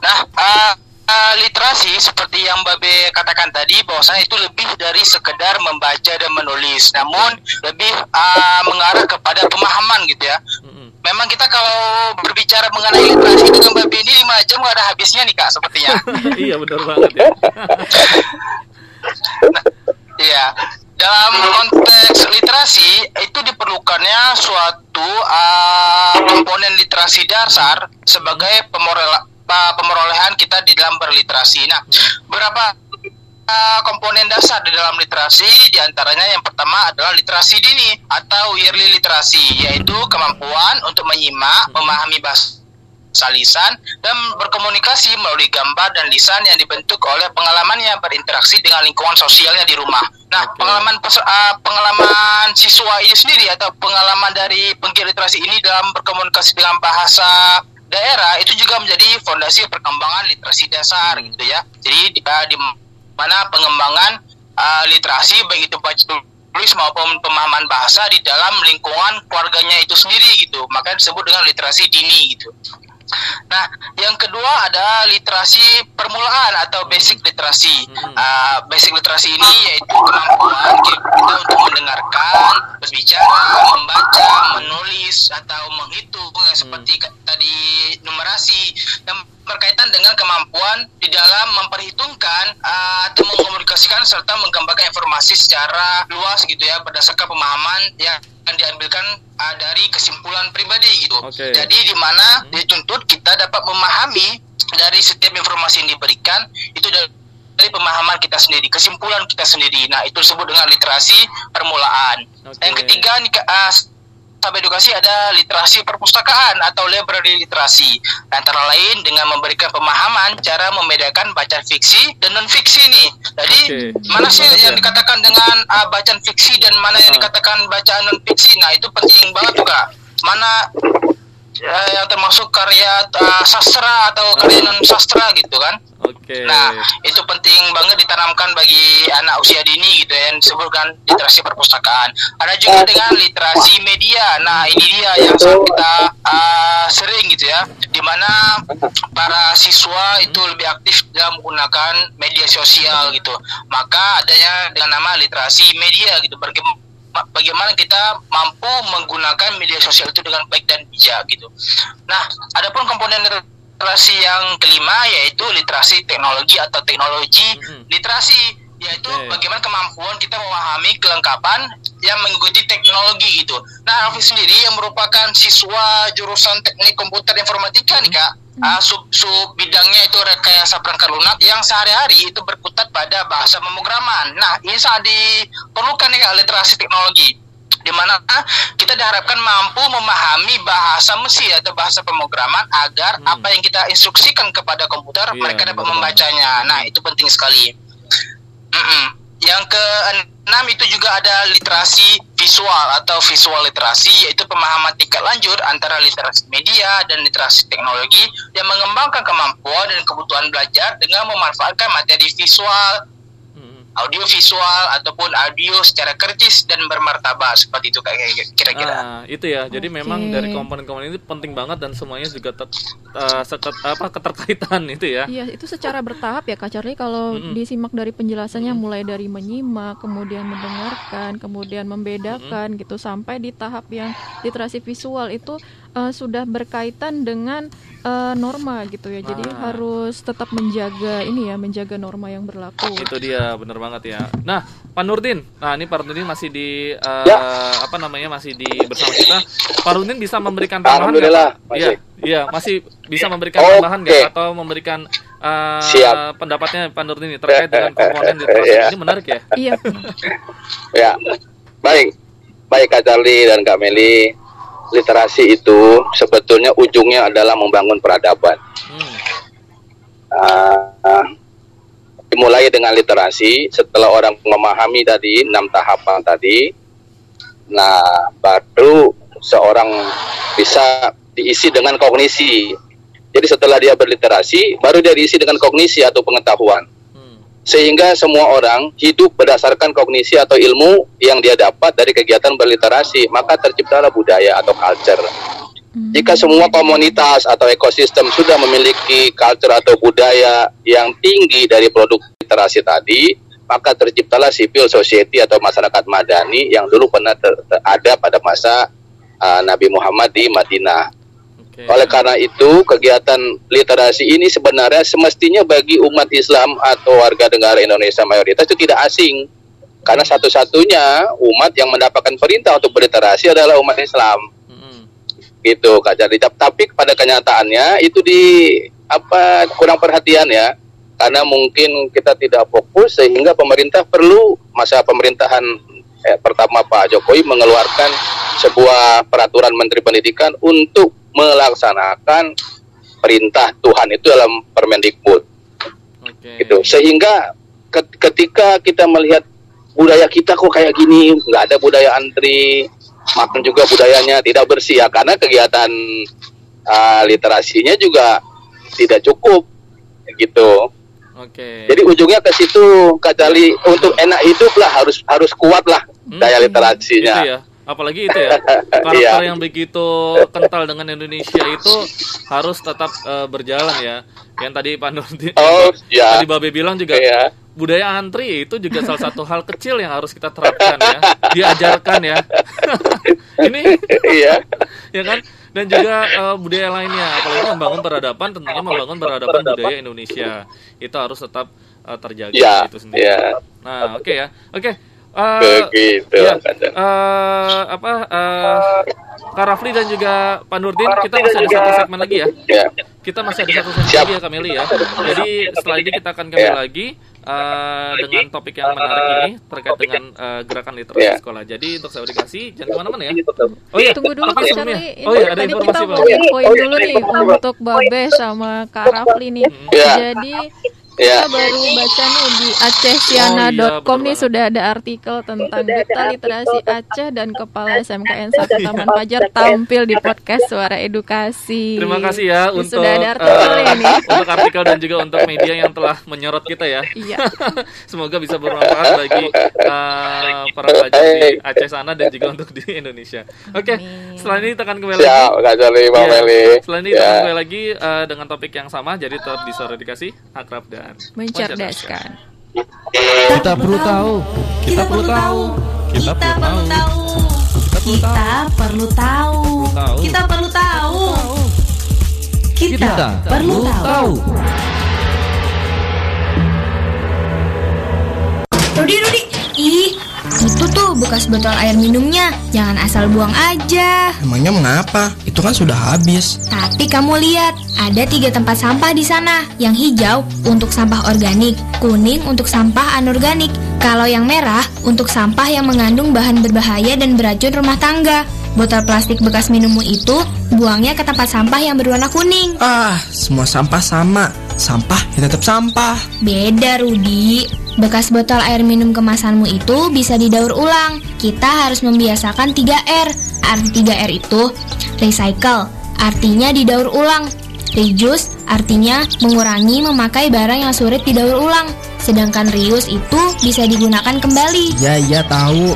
Nah, uh, uh, literasi seperti yang Babe katakan tadi bahwasanya itu lebih dari sekedar membaca dan menulis, namun lebih uh, mengarah kepada pemahaman gitu ya. Memang kita kalau berbicara mengenai literasi dengan Babe ini lima jam gak ada habisnya nih kak sepertinya. iya benar banget ya. Iya. Dalam konteks literasi itu diperlukannya suatu uh, komponen literasi dasar sebagai pemorela- pa- pemerolehan kita di dalam berliterasi. Nah, berapa uh, komponen dasar di dalam literasi di antaranya yang pertama adalah literasi dini atau yearly literasi yaitu kemampuan untuk menyimak, memahami bahasa lisan dan berkomunikasi melalui gambar dan lisan yang dibentuk oleh pengalamannya berinteraksi dengan lingkungan sosialnya di rumah. Nah, pengalaman pes- uh, pengalaman siswa ini sendiri atau pengalaman dari penggiat literasi ini dalam berkomunikasi dengan bahasa daerah itu juga menjadi fondasi perkembangan literasi dasar gitu ya. Jadi di, uh, di mana pengembangan uh, literasi baik itu baca tulis maupun pemahaman bahasa di dalam lingkungan keluarganya itu sendiri gitu. Makanya disebut dengan literasi dini gitu. Nah, yang kedua ada literasi permulaan atau basic literasi. Uh, basic literasi ini yaitu kemampuan kita untuk mendengarkan, berbicara, membaca, menulis atau menghitung yang seperti ka- tadi numerasi yang berkaitan dengan kemampuan di dalam memperhitungkan uh, atau mengkomunikasikan serta menggambarkan informasi secara luas gitu ya berdasarkan pemahaman yang yang diambilkan uh, dari kesimpulan pribadi gitu. Oke. Jadi di mana dituntut kita dapat memahami dari setiap informasi yang diberikan itu dari, dari pemahaman kita sendiri, kesimpulan kita sendiri. Nah, itu disebut dengan literasi permulaan. Yang ketiga nih uh, sahabat edukasi ada literasi perpustakaan atau library literasi. Antara lain dengan memberikan pemahaman cara membedakan bacaan fiksi dan non fiksi nih. Jadi Oke. mana sih Banget yang ya. dikatakan dengan uh, bacaan fiksi dan mana yang dikatakan bacaan non fiksi? Nah itu penting banget tuh kak. Mana uh, yang termasuk karya uh, sastra atau karya non sastra gitu kan? Oke. Nah, itu penting banget ditanamkan bagi anak usia dini gitu ya, yang disebutkan literasi perpustakaan. Ada juga dengan literasi media. Nah, ini dia yang kita uh, sering gitu ya, di mana para siswa itu lebih aktif dalam menggunakan media sosial gitu. Maka adanya dengan nama literasi media gitu. Bagaimana bagaimana kita mampu menggunakan media sosial itu dengan baik dan bijak gitu. Nah, adapun komponen literasi yang kelima yaitu literasi teknologi atau teknologi literasi yaitu bagaimana kemampuan kita memahami kelengkapan yang mengikuti teknologi gitu. Nah, Alfi sendiri yang merupakan siswa jurusan teknik komputer informatika nih kak, ah, sub sub bidangnya itu rekayasa perangkat lunak yang sehari-hari itu berkutat pada bahasa pemrograman. Nah, ini sangat diperlukan nih kak literasi teknologi di mana kita diharapkan mampu memahami bahasa mesin atau bahasa pemrograman agar apa yang kita instruksikan kepada komputer mereka dapat membacanya. Nah, itu penting sekali. Mm-mm. Yang keenam itu juga ada literasi visual atau visual literasi yaitu pemahaman tingkat lanjut antara literasi media dan literasi teknologi yang mengembangkan kemampuan dan kebutuhan belajar dengan memanfaatkan materi visual audio visual ataupun audio secara kritis dan bermartabat seperti itu kayak kira-kira. Nah, itu ya. Jadi memang dari komponen-komponen ini penting banget dan semuanya juga ter, eh, seket- apa keterkaitan itu ya. Iya, itu secara bertahap ya Kak Charlie kalau Mm-mm. disimak dari penjelasannya mulai dari menyimak, kemudian mendengarkan, kemudian membedakan gitu sampai di tahap yang literasi visual itu eh, sudah berkaitan dengan eh, norma gitu ya. Jadi Nah. harus tetap menjaga ini ya, menjaga norma yang berlaku. Itu dia, bener banget ya. Nah, Pak Nurdin, nah ini Pak Nurdin masih di eh, Ya. apa namanya masih di bersama kita. Pak Nurdin bisa memberikan tambahan nggak, Alhamdulillah, Pak? masih. Iya, iya masih bisa memberikan Oke. tambahan nggak atau memberikan eh, Siap. pendapatnya Pak Nurdin ini terkait dengan komponen literasi Iya. ini menarik ya? Iya. Ya, baik, baik Kak Charlie dan Kak Meli. Literasi itu sebetulnya ujungnya adalah membangun peradaban. Ah, dimulai dengan literasi. Setelah orang memahami tadi enam tahapan tadi, nah baru seorang bisa diisi dengan kognisi. Jadi setelah dia berliterasi, baru dia diisi dengan kognisi atau pengetahuan sehingga semua orang hidup berdasarkan kognisi atau ilmu yang dia dapat dari kegiatan berliterasi maka terciptalah budaya atau culture Jika semua komunitas atau ekosistem sudah memiliki culture atau budaya yang tinggi dari produk literasi tadi, maka terciptalah civil society atau masyarakat madani yang dulu pernah ter- ter- ada pada masa uh, Nabi Muhammad di Madinah. Oleh karena itu, kegiatan literasi ini sebenarnya semestinya bagi umat Islam atau warga negara Indonesia mayoritas itu tidak asing. Karena satu-satunya umat yang mendapatkan perintah untuk berliterasi adalah umat Islam. Gitu, Kak Jadi. Tapi pada kenyataannya itu di apa kurang perhatian ya. Karena mungkin kita tidak fokus sehingga pemerintah perlu masa pemerintahan eh, pertama Pak Jokowi mengeluarkan sebuah peraturan Menteri Pendidikan untuk melaksanakan perintah Tuhan itu dalam Permendikbud. Gitu. Sehingga ket- ketika kita melihat budaya kita kok kayak gini, nggak ada budaya antri, makan juga budayanya tidak bersih ya karena kegiatan uh, literasinya juga tidak cukup gitu. Oke. Jadi ujungnya ke situ Kacali untuk enak hidup lah harus harus kuat lah daya literasinya. Itu ya. Apalagi itu ya. Karakter Iya. yang begitu kental dengan Indonesia itu harus tetap eh, berjalan ya. Yang tadi Pak Nurdi Oh, ya. tadi Babe bilang juga Iya. budaya antri itu juga salah satu hal kecil yang harus kita terapkan ya. Diajarkan ya. Ini Iya. ya kan? Dan juga eh, budaya lainnya, apalagi membangun peradaban tentunya membangun peradaban budaya Indonesia. Itu harus tetap eh, terjaga Ya, itu sendiri. ya. Nah, oke ya. Oke. Eh, Begitu, ya, Kak Chan. eh, apa eh, Kak Rafli dan juga Pak Nurdin kita masih ada satu segmen lagi ya. Ya. Kita masih ada satu segmen lagi ya Kameli ya. Jadi setelah ini kita akan kembali Ya. lagi eh, dengan topik yang menarik ini terkait dengan eh, gerakan literasi Ya. sekolah. Jadi untuk saya dikasih jangan ke mana-mana ya. Oh iya, Tunggu dulu Mas sebelumnya. Charlie. Oh iya, ada tadi kita informasi mau poin dulu nih untuk Babe sama Kak Rafli nih. Ya. Jadi Ya. kita baru baca nih di Oh, acehsiana.com iya, nih sudah ada artikel tentang Duta Literasi Aceh dan Kepala SMKN 1 Taman Pajar tampil di podcast Suara Edukasi. Terima kasih ya Ini untuk sudah ada eh, ini. untuk artikel dan juga untuk media yang telah menyorot kita ya. Iya. Semoga bisa bermanfaat bagi eh, para pelajar di Aceh sana dan juga untuk di Indonesia. Oke, setelah ini tekan kembali lagi. Siap, Kak Charlie, Bang Iya, Meli. Setelah ini Ya. tekan kembali lagi eh, dengan topik yang sama, jadi tetap di Suara Edukasi, akrab dan Mencerdaskan. Kita perlu tahu. Kita perlu tahu. Kita perlu tahu. Kita perlu tahu. Kita perlu tahu. Kita perlu tahu. Rudi, Rudi. Ih, itu tuh bekas botol air minumnya. Jangan asal buang aja. Emangnya mengapa? Itu kan sudah habis. Tapi kamu lihat, ada tiga tempat sampah di sana. Yang hijau untuk sampah organik, kuning untuk sampah anorganik. Kalau yang merah untuk sampah yang mengandung bahan berbahaya dan beracun rumah tangga. Botol plastik bekas minummu itu buangnya ke tempat sampah yang berwarna kuning. Ah, semua sampah sama. Sampah ya tetap sampah. Beda, Rudi. Bekas botol air minum kemasanmu itu bisa didaur ulang. Kita harus membiasakan 3R. Arti 3R itu recycle, artinya didaur ulang. Reuse artinya mengurangi memakai barang yang sulit didaur ulang. Sedangkan reuse itu bisa digunakan kembali. Ya, ya tahu.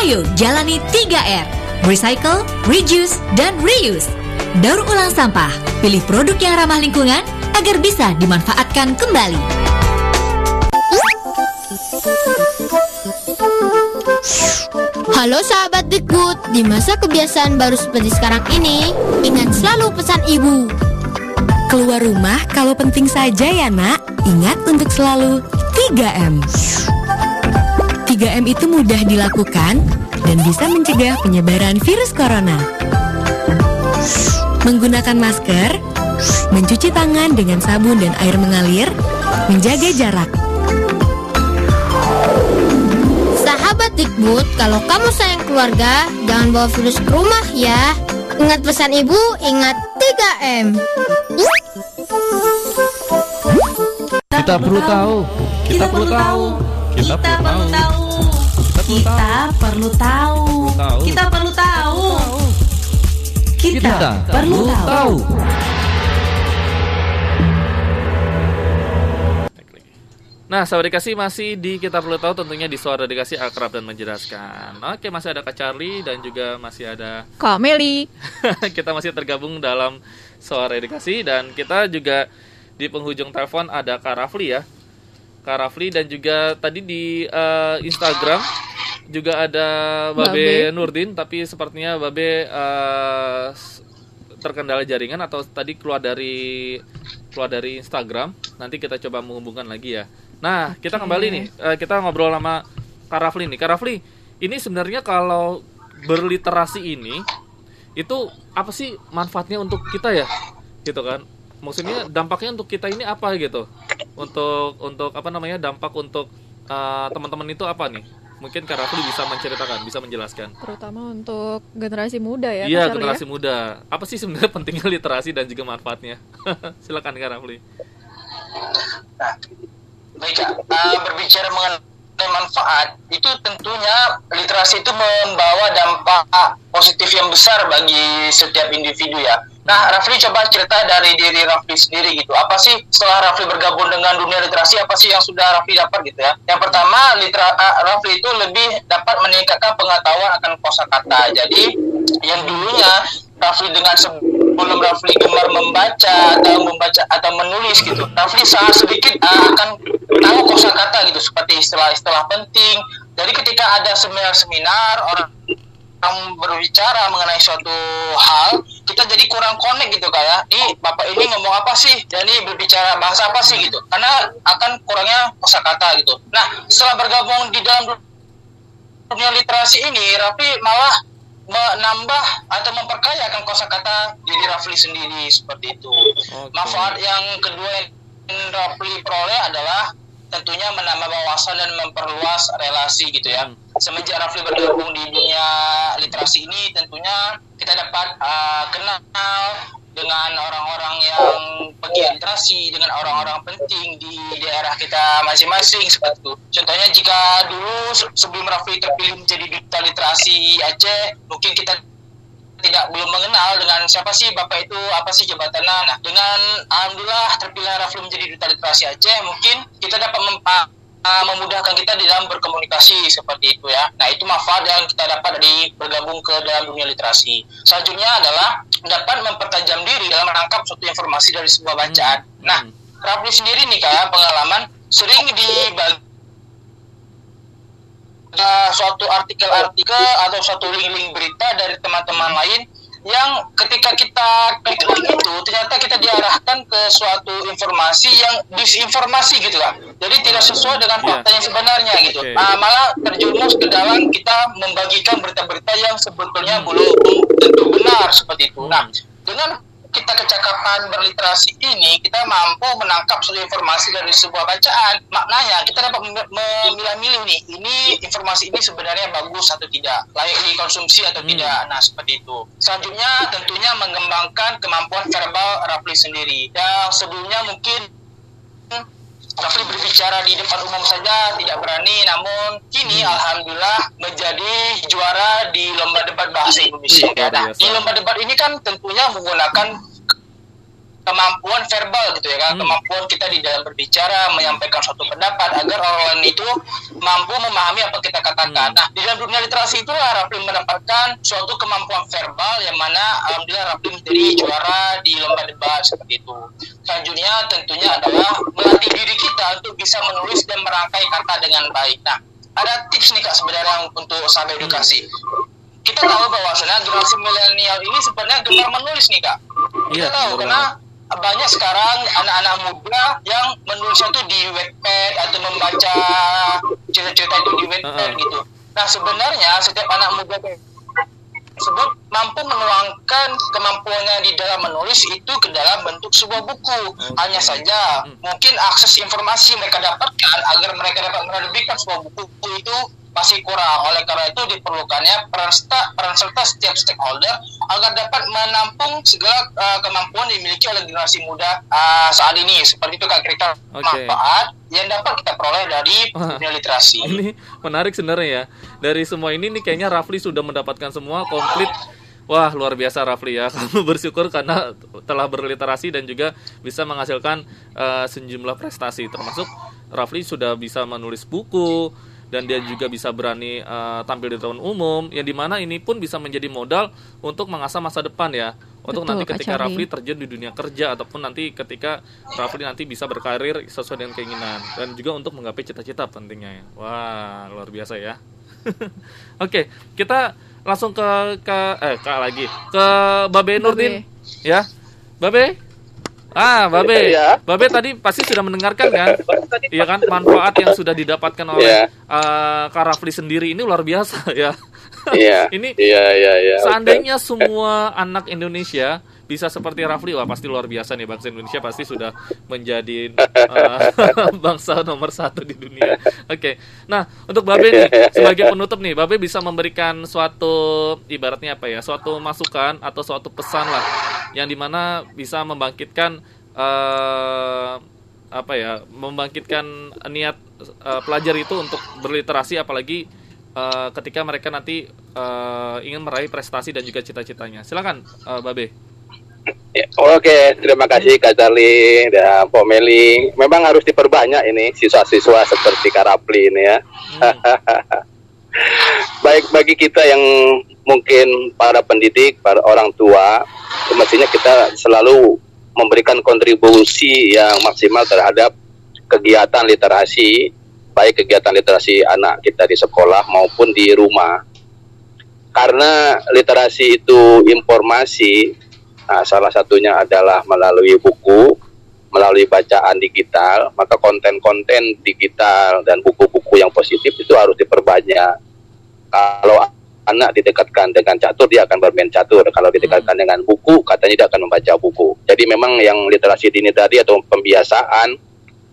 Ayo jalani 3R. Recycle, reduce, dan reuse. Daur ulang sampah. Pilih produk yang ramah lingkungan agar bisa dimanfaatkan kembali. Halo sahabat Dikbud, di masa kebiasaan baru seperti sekarang ini, ingat selalu pesan ibu. Keluar rumah kalau penting saja ya nak. Ingat untuk selalu 3M. 3M itu mudah dilakukan dan bisa mencegah penyebaran virus corona. Menggunakan masker, mencuci tangan dengan sabun dan air mengalir, menjaga jarak. Sahabat Dikbud, kalau kamu sayang keluarga, jangan bawa virus ke rumah ya. Ingat pesan ibu, ingat 3M. Kita perlu tahu. Kita perlu tahu. Kita perlu tahu. Kita perlu tahu. Kita perlu tahu. Kita perlu tahu. Nah, sahabat dikasih masih di kita perlu tahu tentunya di suara dikasih akrab dan menjelaskan. Oke, masih ada Kak Charlie dan juga masih ada Kak Meli. kita masih tergabung dalam suara edukasi dan kita juga di penghujung telepon ada Kak Rafli ya. Kak Rafli dan juga tadi di eh, Instagram juga ada Babe, Babe. Nurdin tapi sepertinya Babe s- terkendala jaringan atau tadi keluar dari keluar dari Instagram. Nanti kita coba menghubungkan lagi ya. Nah, kita Oke. kembali nih. Eh, kita ngobrol sama Kak Rafli nih. Kak Rafli, ini sebenarnya kalau berliterasi ini itu apa sih manfaatnya untuk kita ya? Gitu kan? Maksudnya dampaknya untuk kita ini apa gitu? Untuk untuk apa namanya? Dampak untuk eh, teman-teman itu apa nih? Mungkin Kak Rafli bisa menceritakan, bisa menjelaskan. Terutama untuk generasi muda ya. Iya, generasi ya? muda. Apa sih sebenarnya pentingnya literasi dan juga manfaatnya? Silakan Kak Rafli. Baik, Kak. Eh, berbicara mengenai manfaat, itu tentunya literasi itu membawa dampak positif yang besar bagi setiap individu ya. Nah, Rafli coba cerita dari diri Rafli sendiri gitu. Apa sih setelah Rafli bergabung dengan dunia literasi, apa sih yang sudah Rafli dapat gitu ya? Yang pertama, litera, eh, Rafli itu lebih dapat meningkatkan pengetahuan akan kosakata. Jadi, yang dulunya Rafli dengan sebelum Rafli gemar membaca atau membaca atau menulis gitu, Rafli sangat sedikit uh, akan tahu kosakata gitu seperti istilah-istilah penting. Jadi ketika ada seminar-seminar orang orang berbicara mengenai suatu hal, kita jadi kurang connect gitu kayak, ini bapak ini ngomong apa sih, dan ini berbicara bahasa apa sih gitu, karena akan kurangnya kosakata gitu. Nah, setelah bergabung di dalam dunia literasi ini, Raffi malah menambah atau memperkaya akan kosakata diri Rafli sendiri seperti itu. Manfaat yang kedua yang Rafli peroleh adalah tentunya menambah wawasan dan memperluas relasi gitu ya. Semenjak Rafli bergabung di dunia literasi ini tentunya kita dapat uh, kenal dengan orang-orang yang literasi, dengan orang-orang penting di daerah kita masing-masing seperti itu. Contohnya jika dulu se- sebelum Rafli terpilih menjadi duta literasi Aceh, mungkin kita tidak belum mengenal dengan siapa sih bapak itu apa sih jabatannya nah dengan alhamdulillah terpilih Rafli menjadi duta literasi Aceh mungkin kita dapat mem- ah, memudahkan kita di dalam berkomunikasi seperti itu ya. Nah itu manfaat yang kita dapat dari bergabung ke dalam dunia literasi. Selanjutnya adalah dapat mempertajam diri dalam menangkap suatu informasi dari sebuah bacaan. Nah Rafli sendiri nih kak pengalaman sering dibagi ada suatu artikel-artikel atau suatu link-link berita dari teman-teman lain yang ketika kita klik link itu ternyata kita diarahkan ke suatu informasi yang disinformasi gitu lah. Jadi tidak sesuai dengan fakta yang sebenarnya gitu. Oke. Ah, malah terjerumus ke dalam kita membagikan berita-berita yang sebetulnya belum tentu benar seperti itu. Nah dengan kita kecakapan berliterasi ini kita mampu menangkap suatu informasi dari sebuah bacaan. Maknanya kita dapat mem- memilah-milih nih ini informasi ini sebenarnya bagus atau tidak layak dikonsumsi atau tidak. Nah seperti itu. Selanjutnya tentunya mengembangkan kemampuan verbal Rafli sendiri. Yang sebelumnya mungkin Rafli berbicara di depan umum saja tidak berani namun kini alhamdulillah menjadi juara di lomba debat bahasa Indonesia. Nah, di lomba debat ini kan tentunya menggunakan kemampuan verbal gitu ya kan kemampuan kita di dalam berbicara menyampaikan suatu pendapat agar orang lain itu mampu memahami apa kita katakan. Nah di dalam dunia literasi itulah Rafli mendapatkan suatu kemampuan verbal yang mana alhamdulillah Rafli menjadi juara di lomba debat seperti itu. Selanjutnya tentunya adalah melatih diri kita untuk bisa menulis dan merangkai kata dengan baik. Nah ada tips nih kak sebenarnya untuk sahabat edukasi. Kita tahu bahwasanya generasi milenial ini sebenarnya gemar menulis nih kak. Kita Iya, tahu benar karena banyak sekarang anak-anak muda yang menulisnya tuh di Wattpad atau membaca cerita-cerita itu di Wattpad gitu. Nah sebenarnya setiap anak muda tersebut mampu menuangkan kemampuannya di dalam menulis itu ke dalam bentuk sebuah buku. Hanya saja mungkin akses informasi mereka dapatkan agar mereka dapat menerbitkan sebuah buku itu masih kurang. Oleh karena itu diperlukannya peran serta, peran serta setiap stakeholder agar dapat menampung segala uh, kemampuan dimiliki oleh generasi muda uh, saat ini. Seperti itu kira-kira Oke. manfaat yang dapat kita peroleh dari dunia literasi. Ini menarik sebenarnya ya. Dari semua ini nih kayaknya Rafli sudah mendapatkan semua komplit. Wah luar biasa Rafli ya Kamu bersyukur karena telah berliterasi dan juga bisa menghasilkan uh, sejumlah prestasi Termasuk Rafli sudah bisa menulis buku dan dia juga bisa berani uh, tampil di depan umum yang di mana ini pun bisa menjadi modal untuk mengasah masa depan ya. Untuk Betul, nanti ketika. Rafli terjun di dunia kerja ataupun nanti ketika Rafli nanti bisa berkarir sesuai dengan keinginan. Dan juga untuk menggapai cita-cita pentingnya ya. wah luar biasa ya. Oke kita langsung ke ke eh kak lagi. Ke Babe. Nurdin. Ya? Babe Ah, Babe. Iya. Babe tadi pasti sudah mendengarkan kan? Iya kan manfaat yang sudah didapatkan oleh Iya. eh, Kak Rafli sendiri ini luar biasa ya. Iya. Ini Iya, iya, iya. Seandainya semua anak Indonesia bisa seperti Rafli, wah pasti luar biasa nih bangsa Indonesia pasti sudah menjadi eh, bangsa nomor satu di dunia. Oke, nah untuk Babe nih sebagai penutup nih, Babe bisa memberikan suatu ibaratnya apa ya, suatu masukan atau suatu pesan lah, yang di mana bisa membangkitkan eh, apa ya, membangkitkan niat eh, pelajar itu untuk berliterasi, apalagi eh, ketika mereka nanti eh, ingin meraih prestasi dan juga cita-citanya. Silakan, eh, Babe. Ya, Oke, terima kasih Kak Charlie dan Pak Meli. Memang harus diperbanyak ini siswa-siswa seperti Karapli ini ya. Baik bagi kita yang mungkin para pendidik, para orang tua, mestinya kita selalu memberikan kontribusi yang maksimal terhadap kegiatan literasi, baik kegiatan literasi anak kita di sekolah maupun di rumah. Karena literasi itu informasi, Nah, salah satunya adalah melalui buku, melalui bacaan digital, maka konten-konten digital dan buku-buku yang positif itu harus diperbanyak. Kalau anak didekatkan dengan catur, dia akan bermain catur. Kalau didekatkan dengan buku, katanya dia akan membaca buku. Jadi memang yang literasi dini tadi atau pembiasaan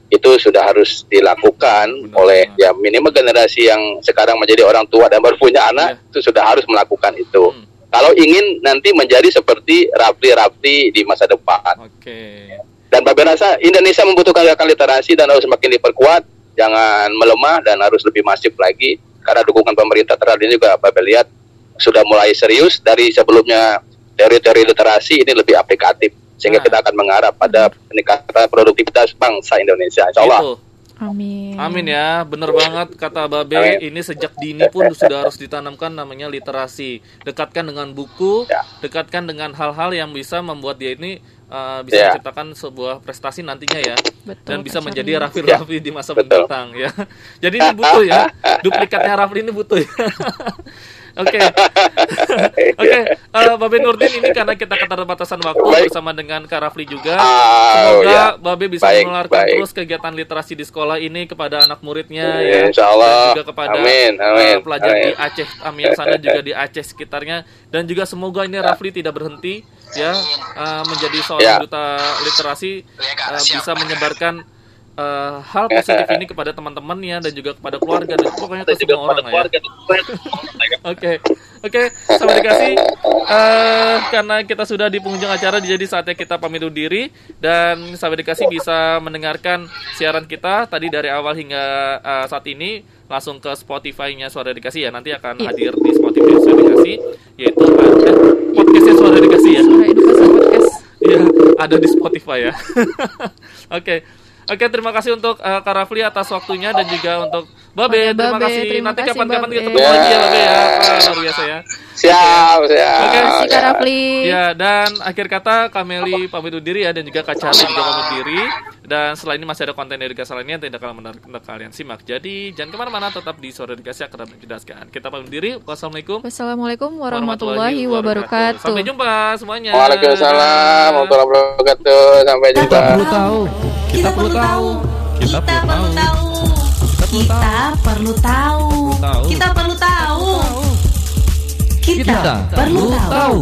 itu sudah harus dilakukan oleh ya minimal generasi yang sekarang menjadi orang tua dan baru punya anak itu sudah harus melakukan itu. Kalau ingin nanti menjadi seperti Rafli-Rafli di masa depan. Oke. Dan Babe rasa Indonesia membutuhkan gerakan literasi dan harus semakin diperkuat, jangan melemah dan harus lebih masif lagi. Karena dukungan pemerintah terhadap ini juga Babe lihat sudah mulai serius dari sebelumnya teori-teori literasi ini lebih aplikatif sehingga kita akan mengarah pada peningkatan produktivitas bangsa Indonesia. Insya Allah. Itu. Amin. Amin ya, bener banget kata Babe. Amin. Ini sejak dini pun sudah harus ditanamkan namanya literasi. Dekatkan dengan buku, Ya. dekatkan dengan hal-hal yang bisa membuat dia ini uh, bisa Ya. menciptakan sebuah prestasi nantinya ya, Betul, dan bisa menjadi. Raffi Ya, Raffi di masa mendatang ya. Jadi ini butuh ya, duplikatnya Raffi ini butuh ya. Oke, oke, eh, Babe Nurdin ini karena kita keterbatasan waktu bersama dengan Kak Rafli juga. Ah, Semoga ya. Babe bisa Baik, menularkan baik. terus kegiatan literasi di sekolah ini kepada anak muridnya Ya, ya. insya Allah. Dan juga kepada Amin, eh, amin, pelajar di amin. Aceh Amin yang sana juga di Aceh sekitarnya dan juga semoga ini Rafli tidak berhenti ya eh, menjadi seorang Ya. duta literasi eh, bisa menyebarkan eh, hal positif ini kepada teman-temannya dan juga kepada keluarga dan pokoknya ke semua orang lah ya. Oke, oke, sampai dikasih. eh karena kita sudah di penghujung acara, jadi saatnya kita pamit undur diri dan sampai dikasih bisa mendengarkan siaran kita tadi dari awal hingga eh, saat ini langsung ke Spotify-nya Suara Dikasih ya. Nanti akan hadir di Spotify Suara Dikasih yaitu ada podcastnya Suara Dikasih ya. Suara Edukasi Podcast. Iya, ada di Spotify ya. Oke. Oke, terima kasih untuk eh, Kak Rafli atas waktunya dan juga untuk Babe. Oke, terima Babe, kasih. terima Nanti kapan-kapan Babe. kita ketemu lagi ya, Babe ya. Wah, luar biasa ya. Siap, siap. Oke, Terima kasih Kak Rafli. Ya, dan akhir kata Kameli pamit undur diri ya dan juga Kak Charlie juga pamit diri. Dan setelah ini masih ada konten edukasi lainnya yang tidak akan menarik untuk kalian simak. Jadi jangan ke mana-mana, tetap di Suara Edukasi akan menjelaskan. Kita pamit undur diri. Wassalamualaikum Wassalamualaikum warahmatullahi wabarakatuh. Sampai jumpa semuanya. Waalaikumsalam warahmatullahi wabarakatuh. Sampai jumpa. Kita perlu tahu. Kita perlu tahu. Kita perlu tahu. Kita perlu tahu. Tahu. Kita perlu tahu. Kita Kita perlu perlu tahu. tahu.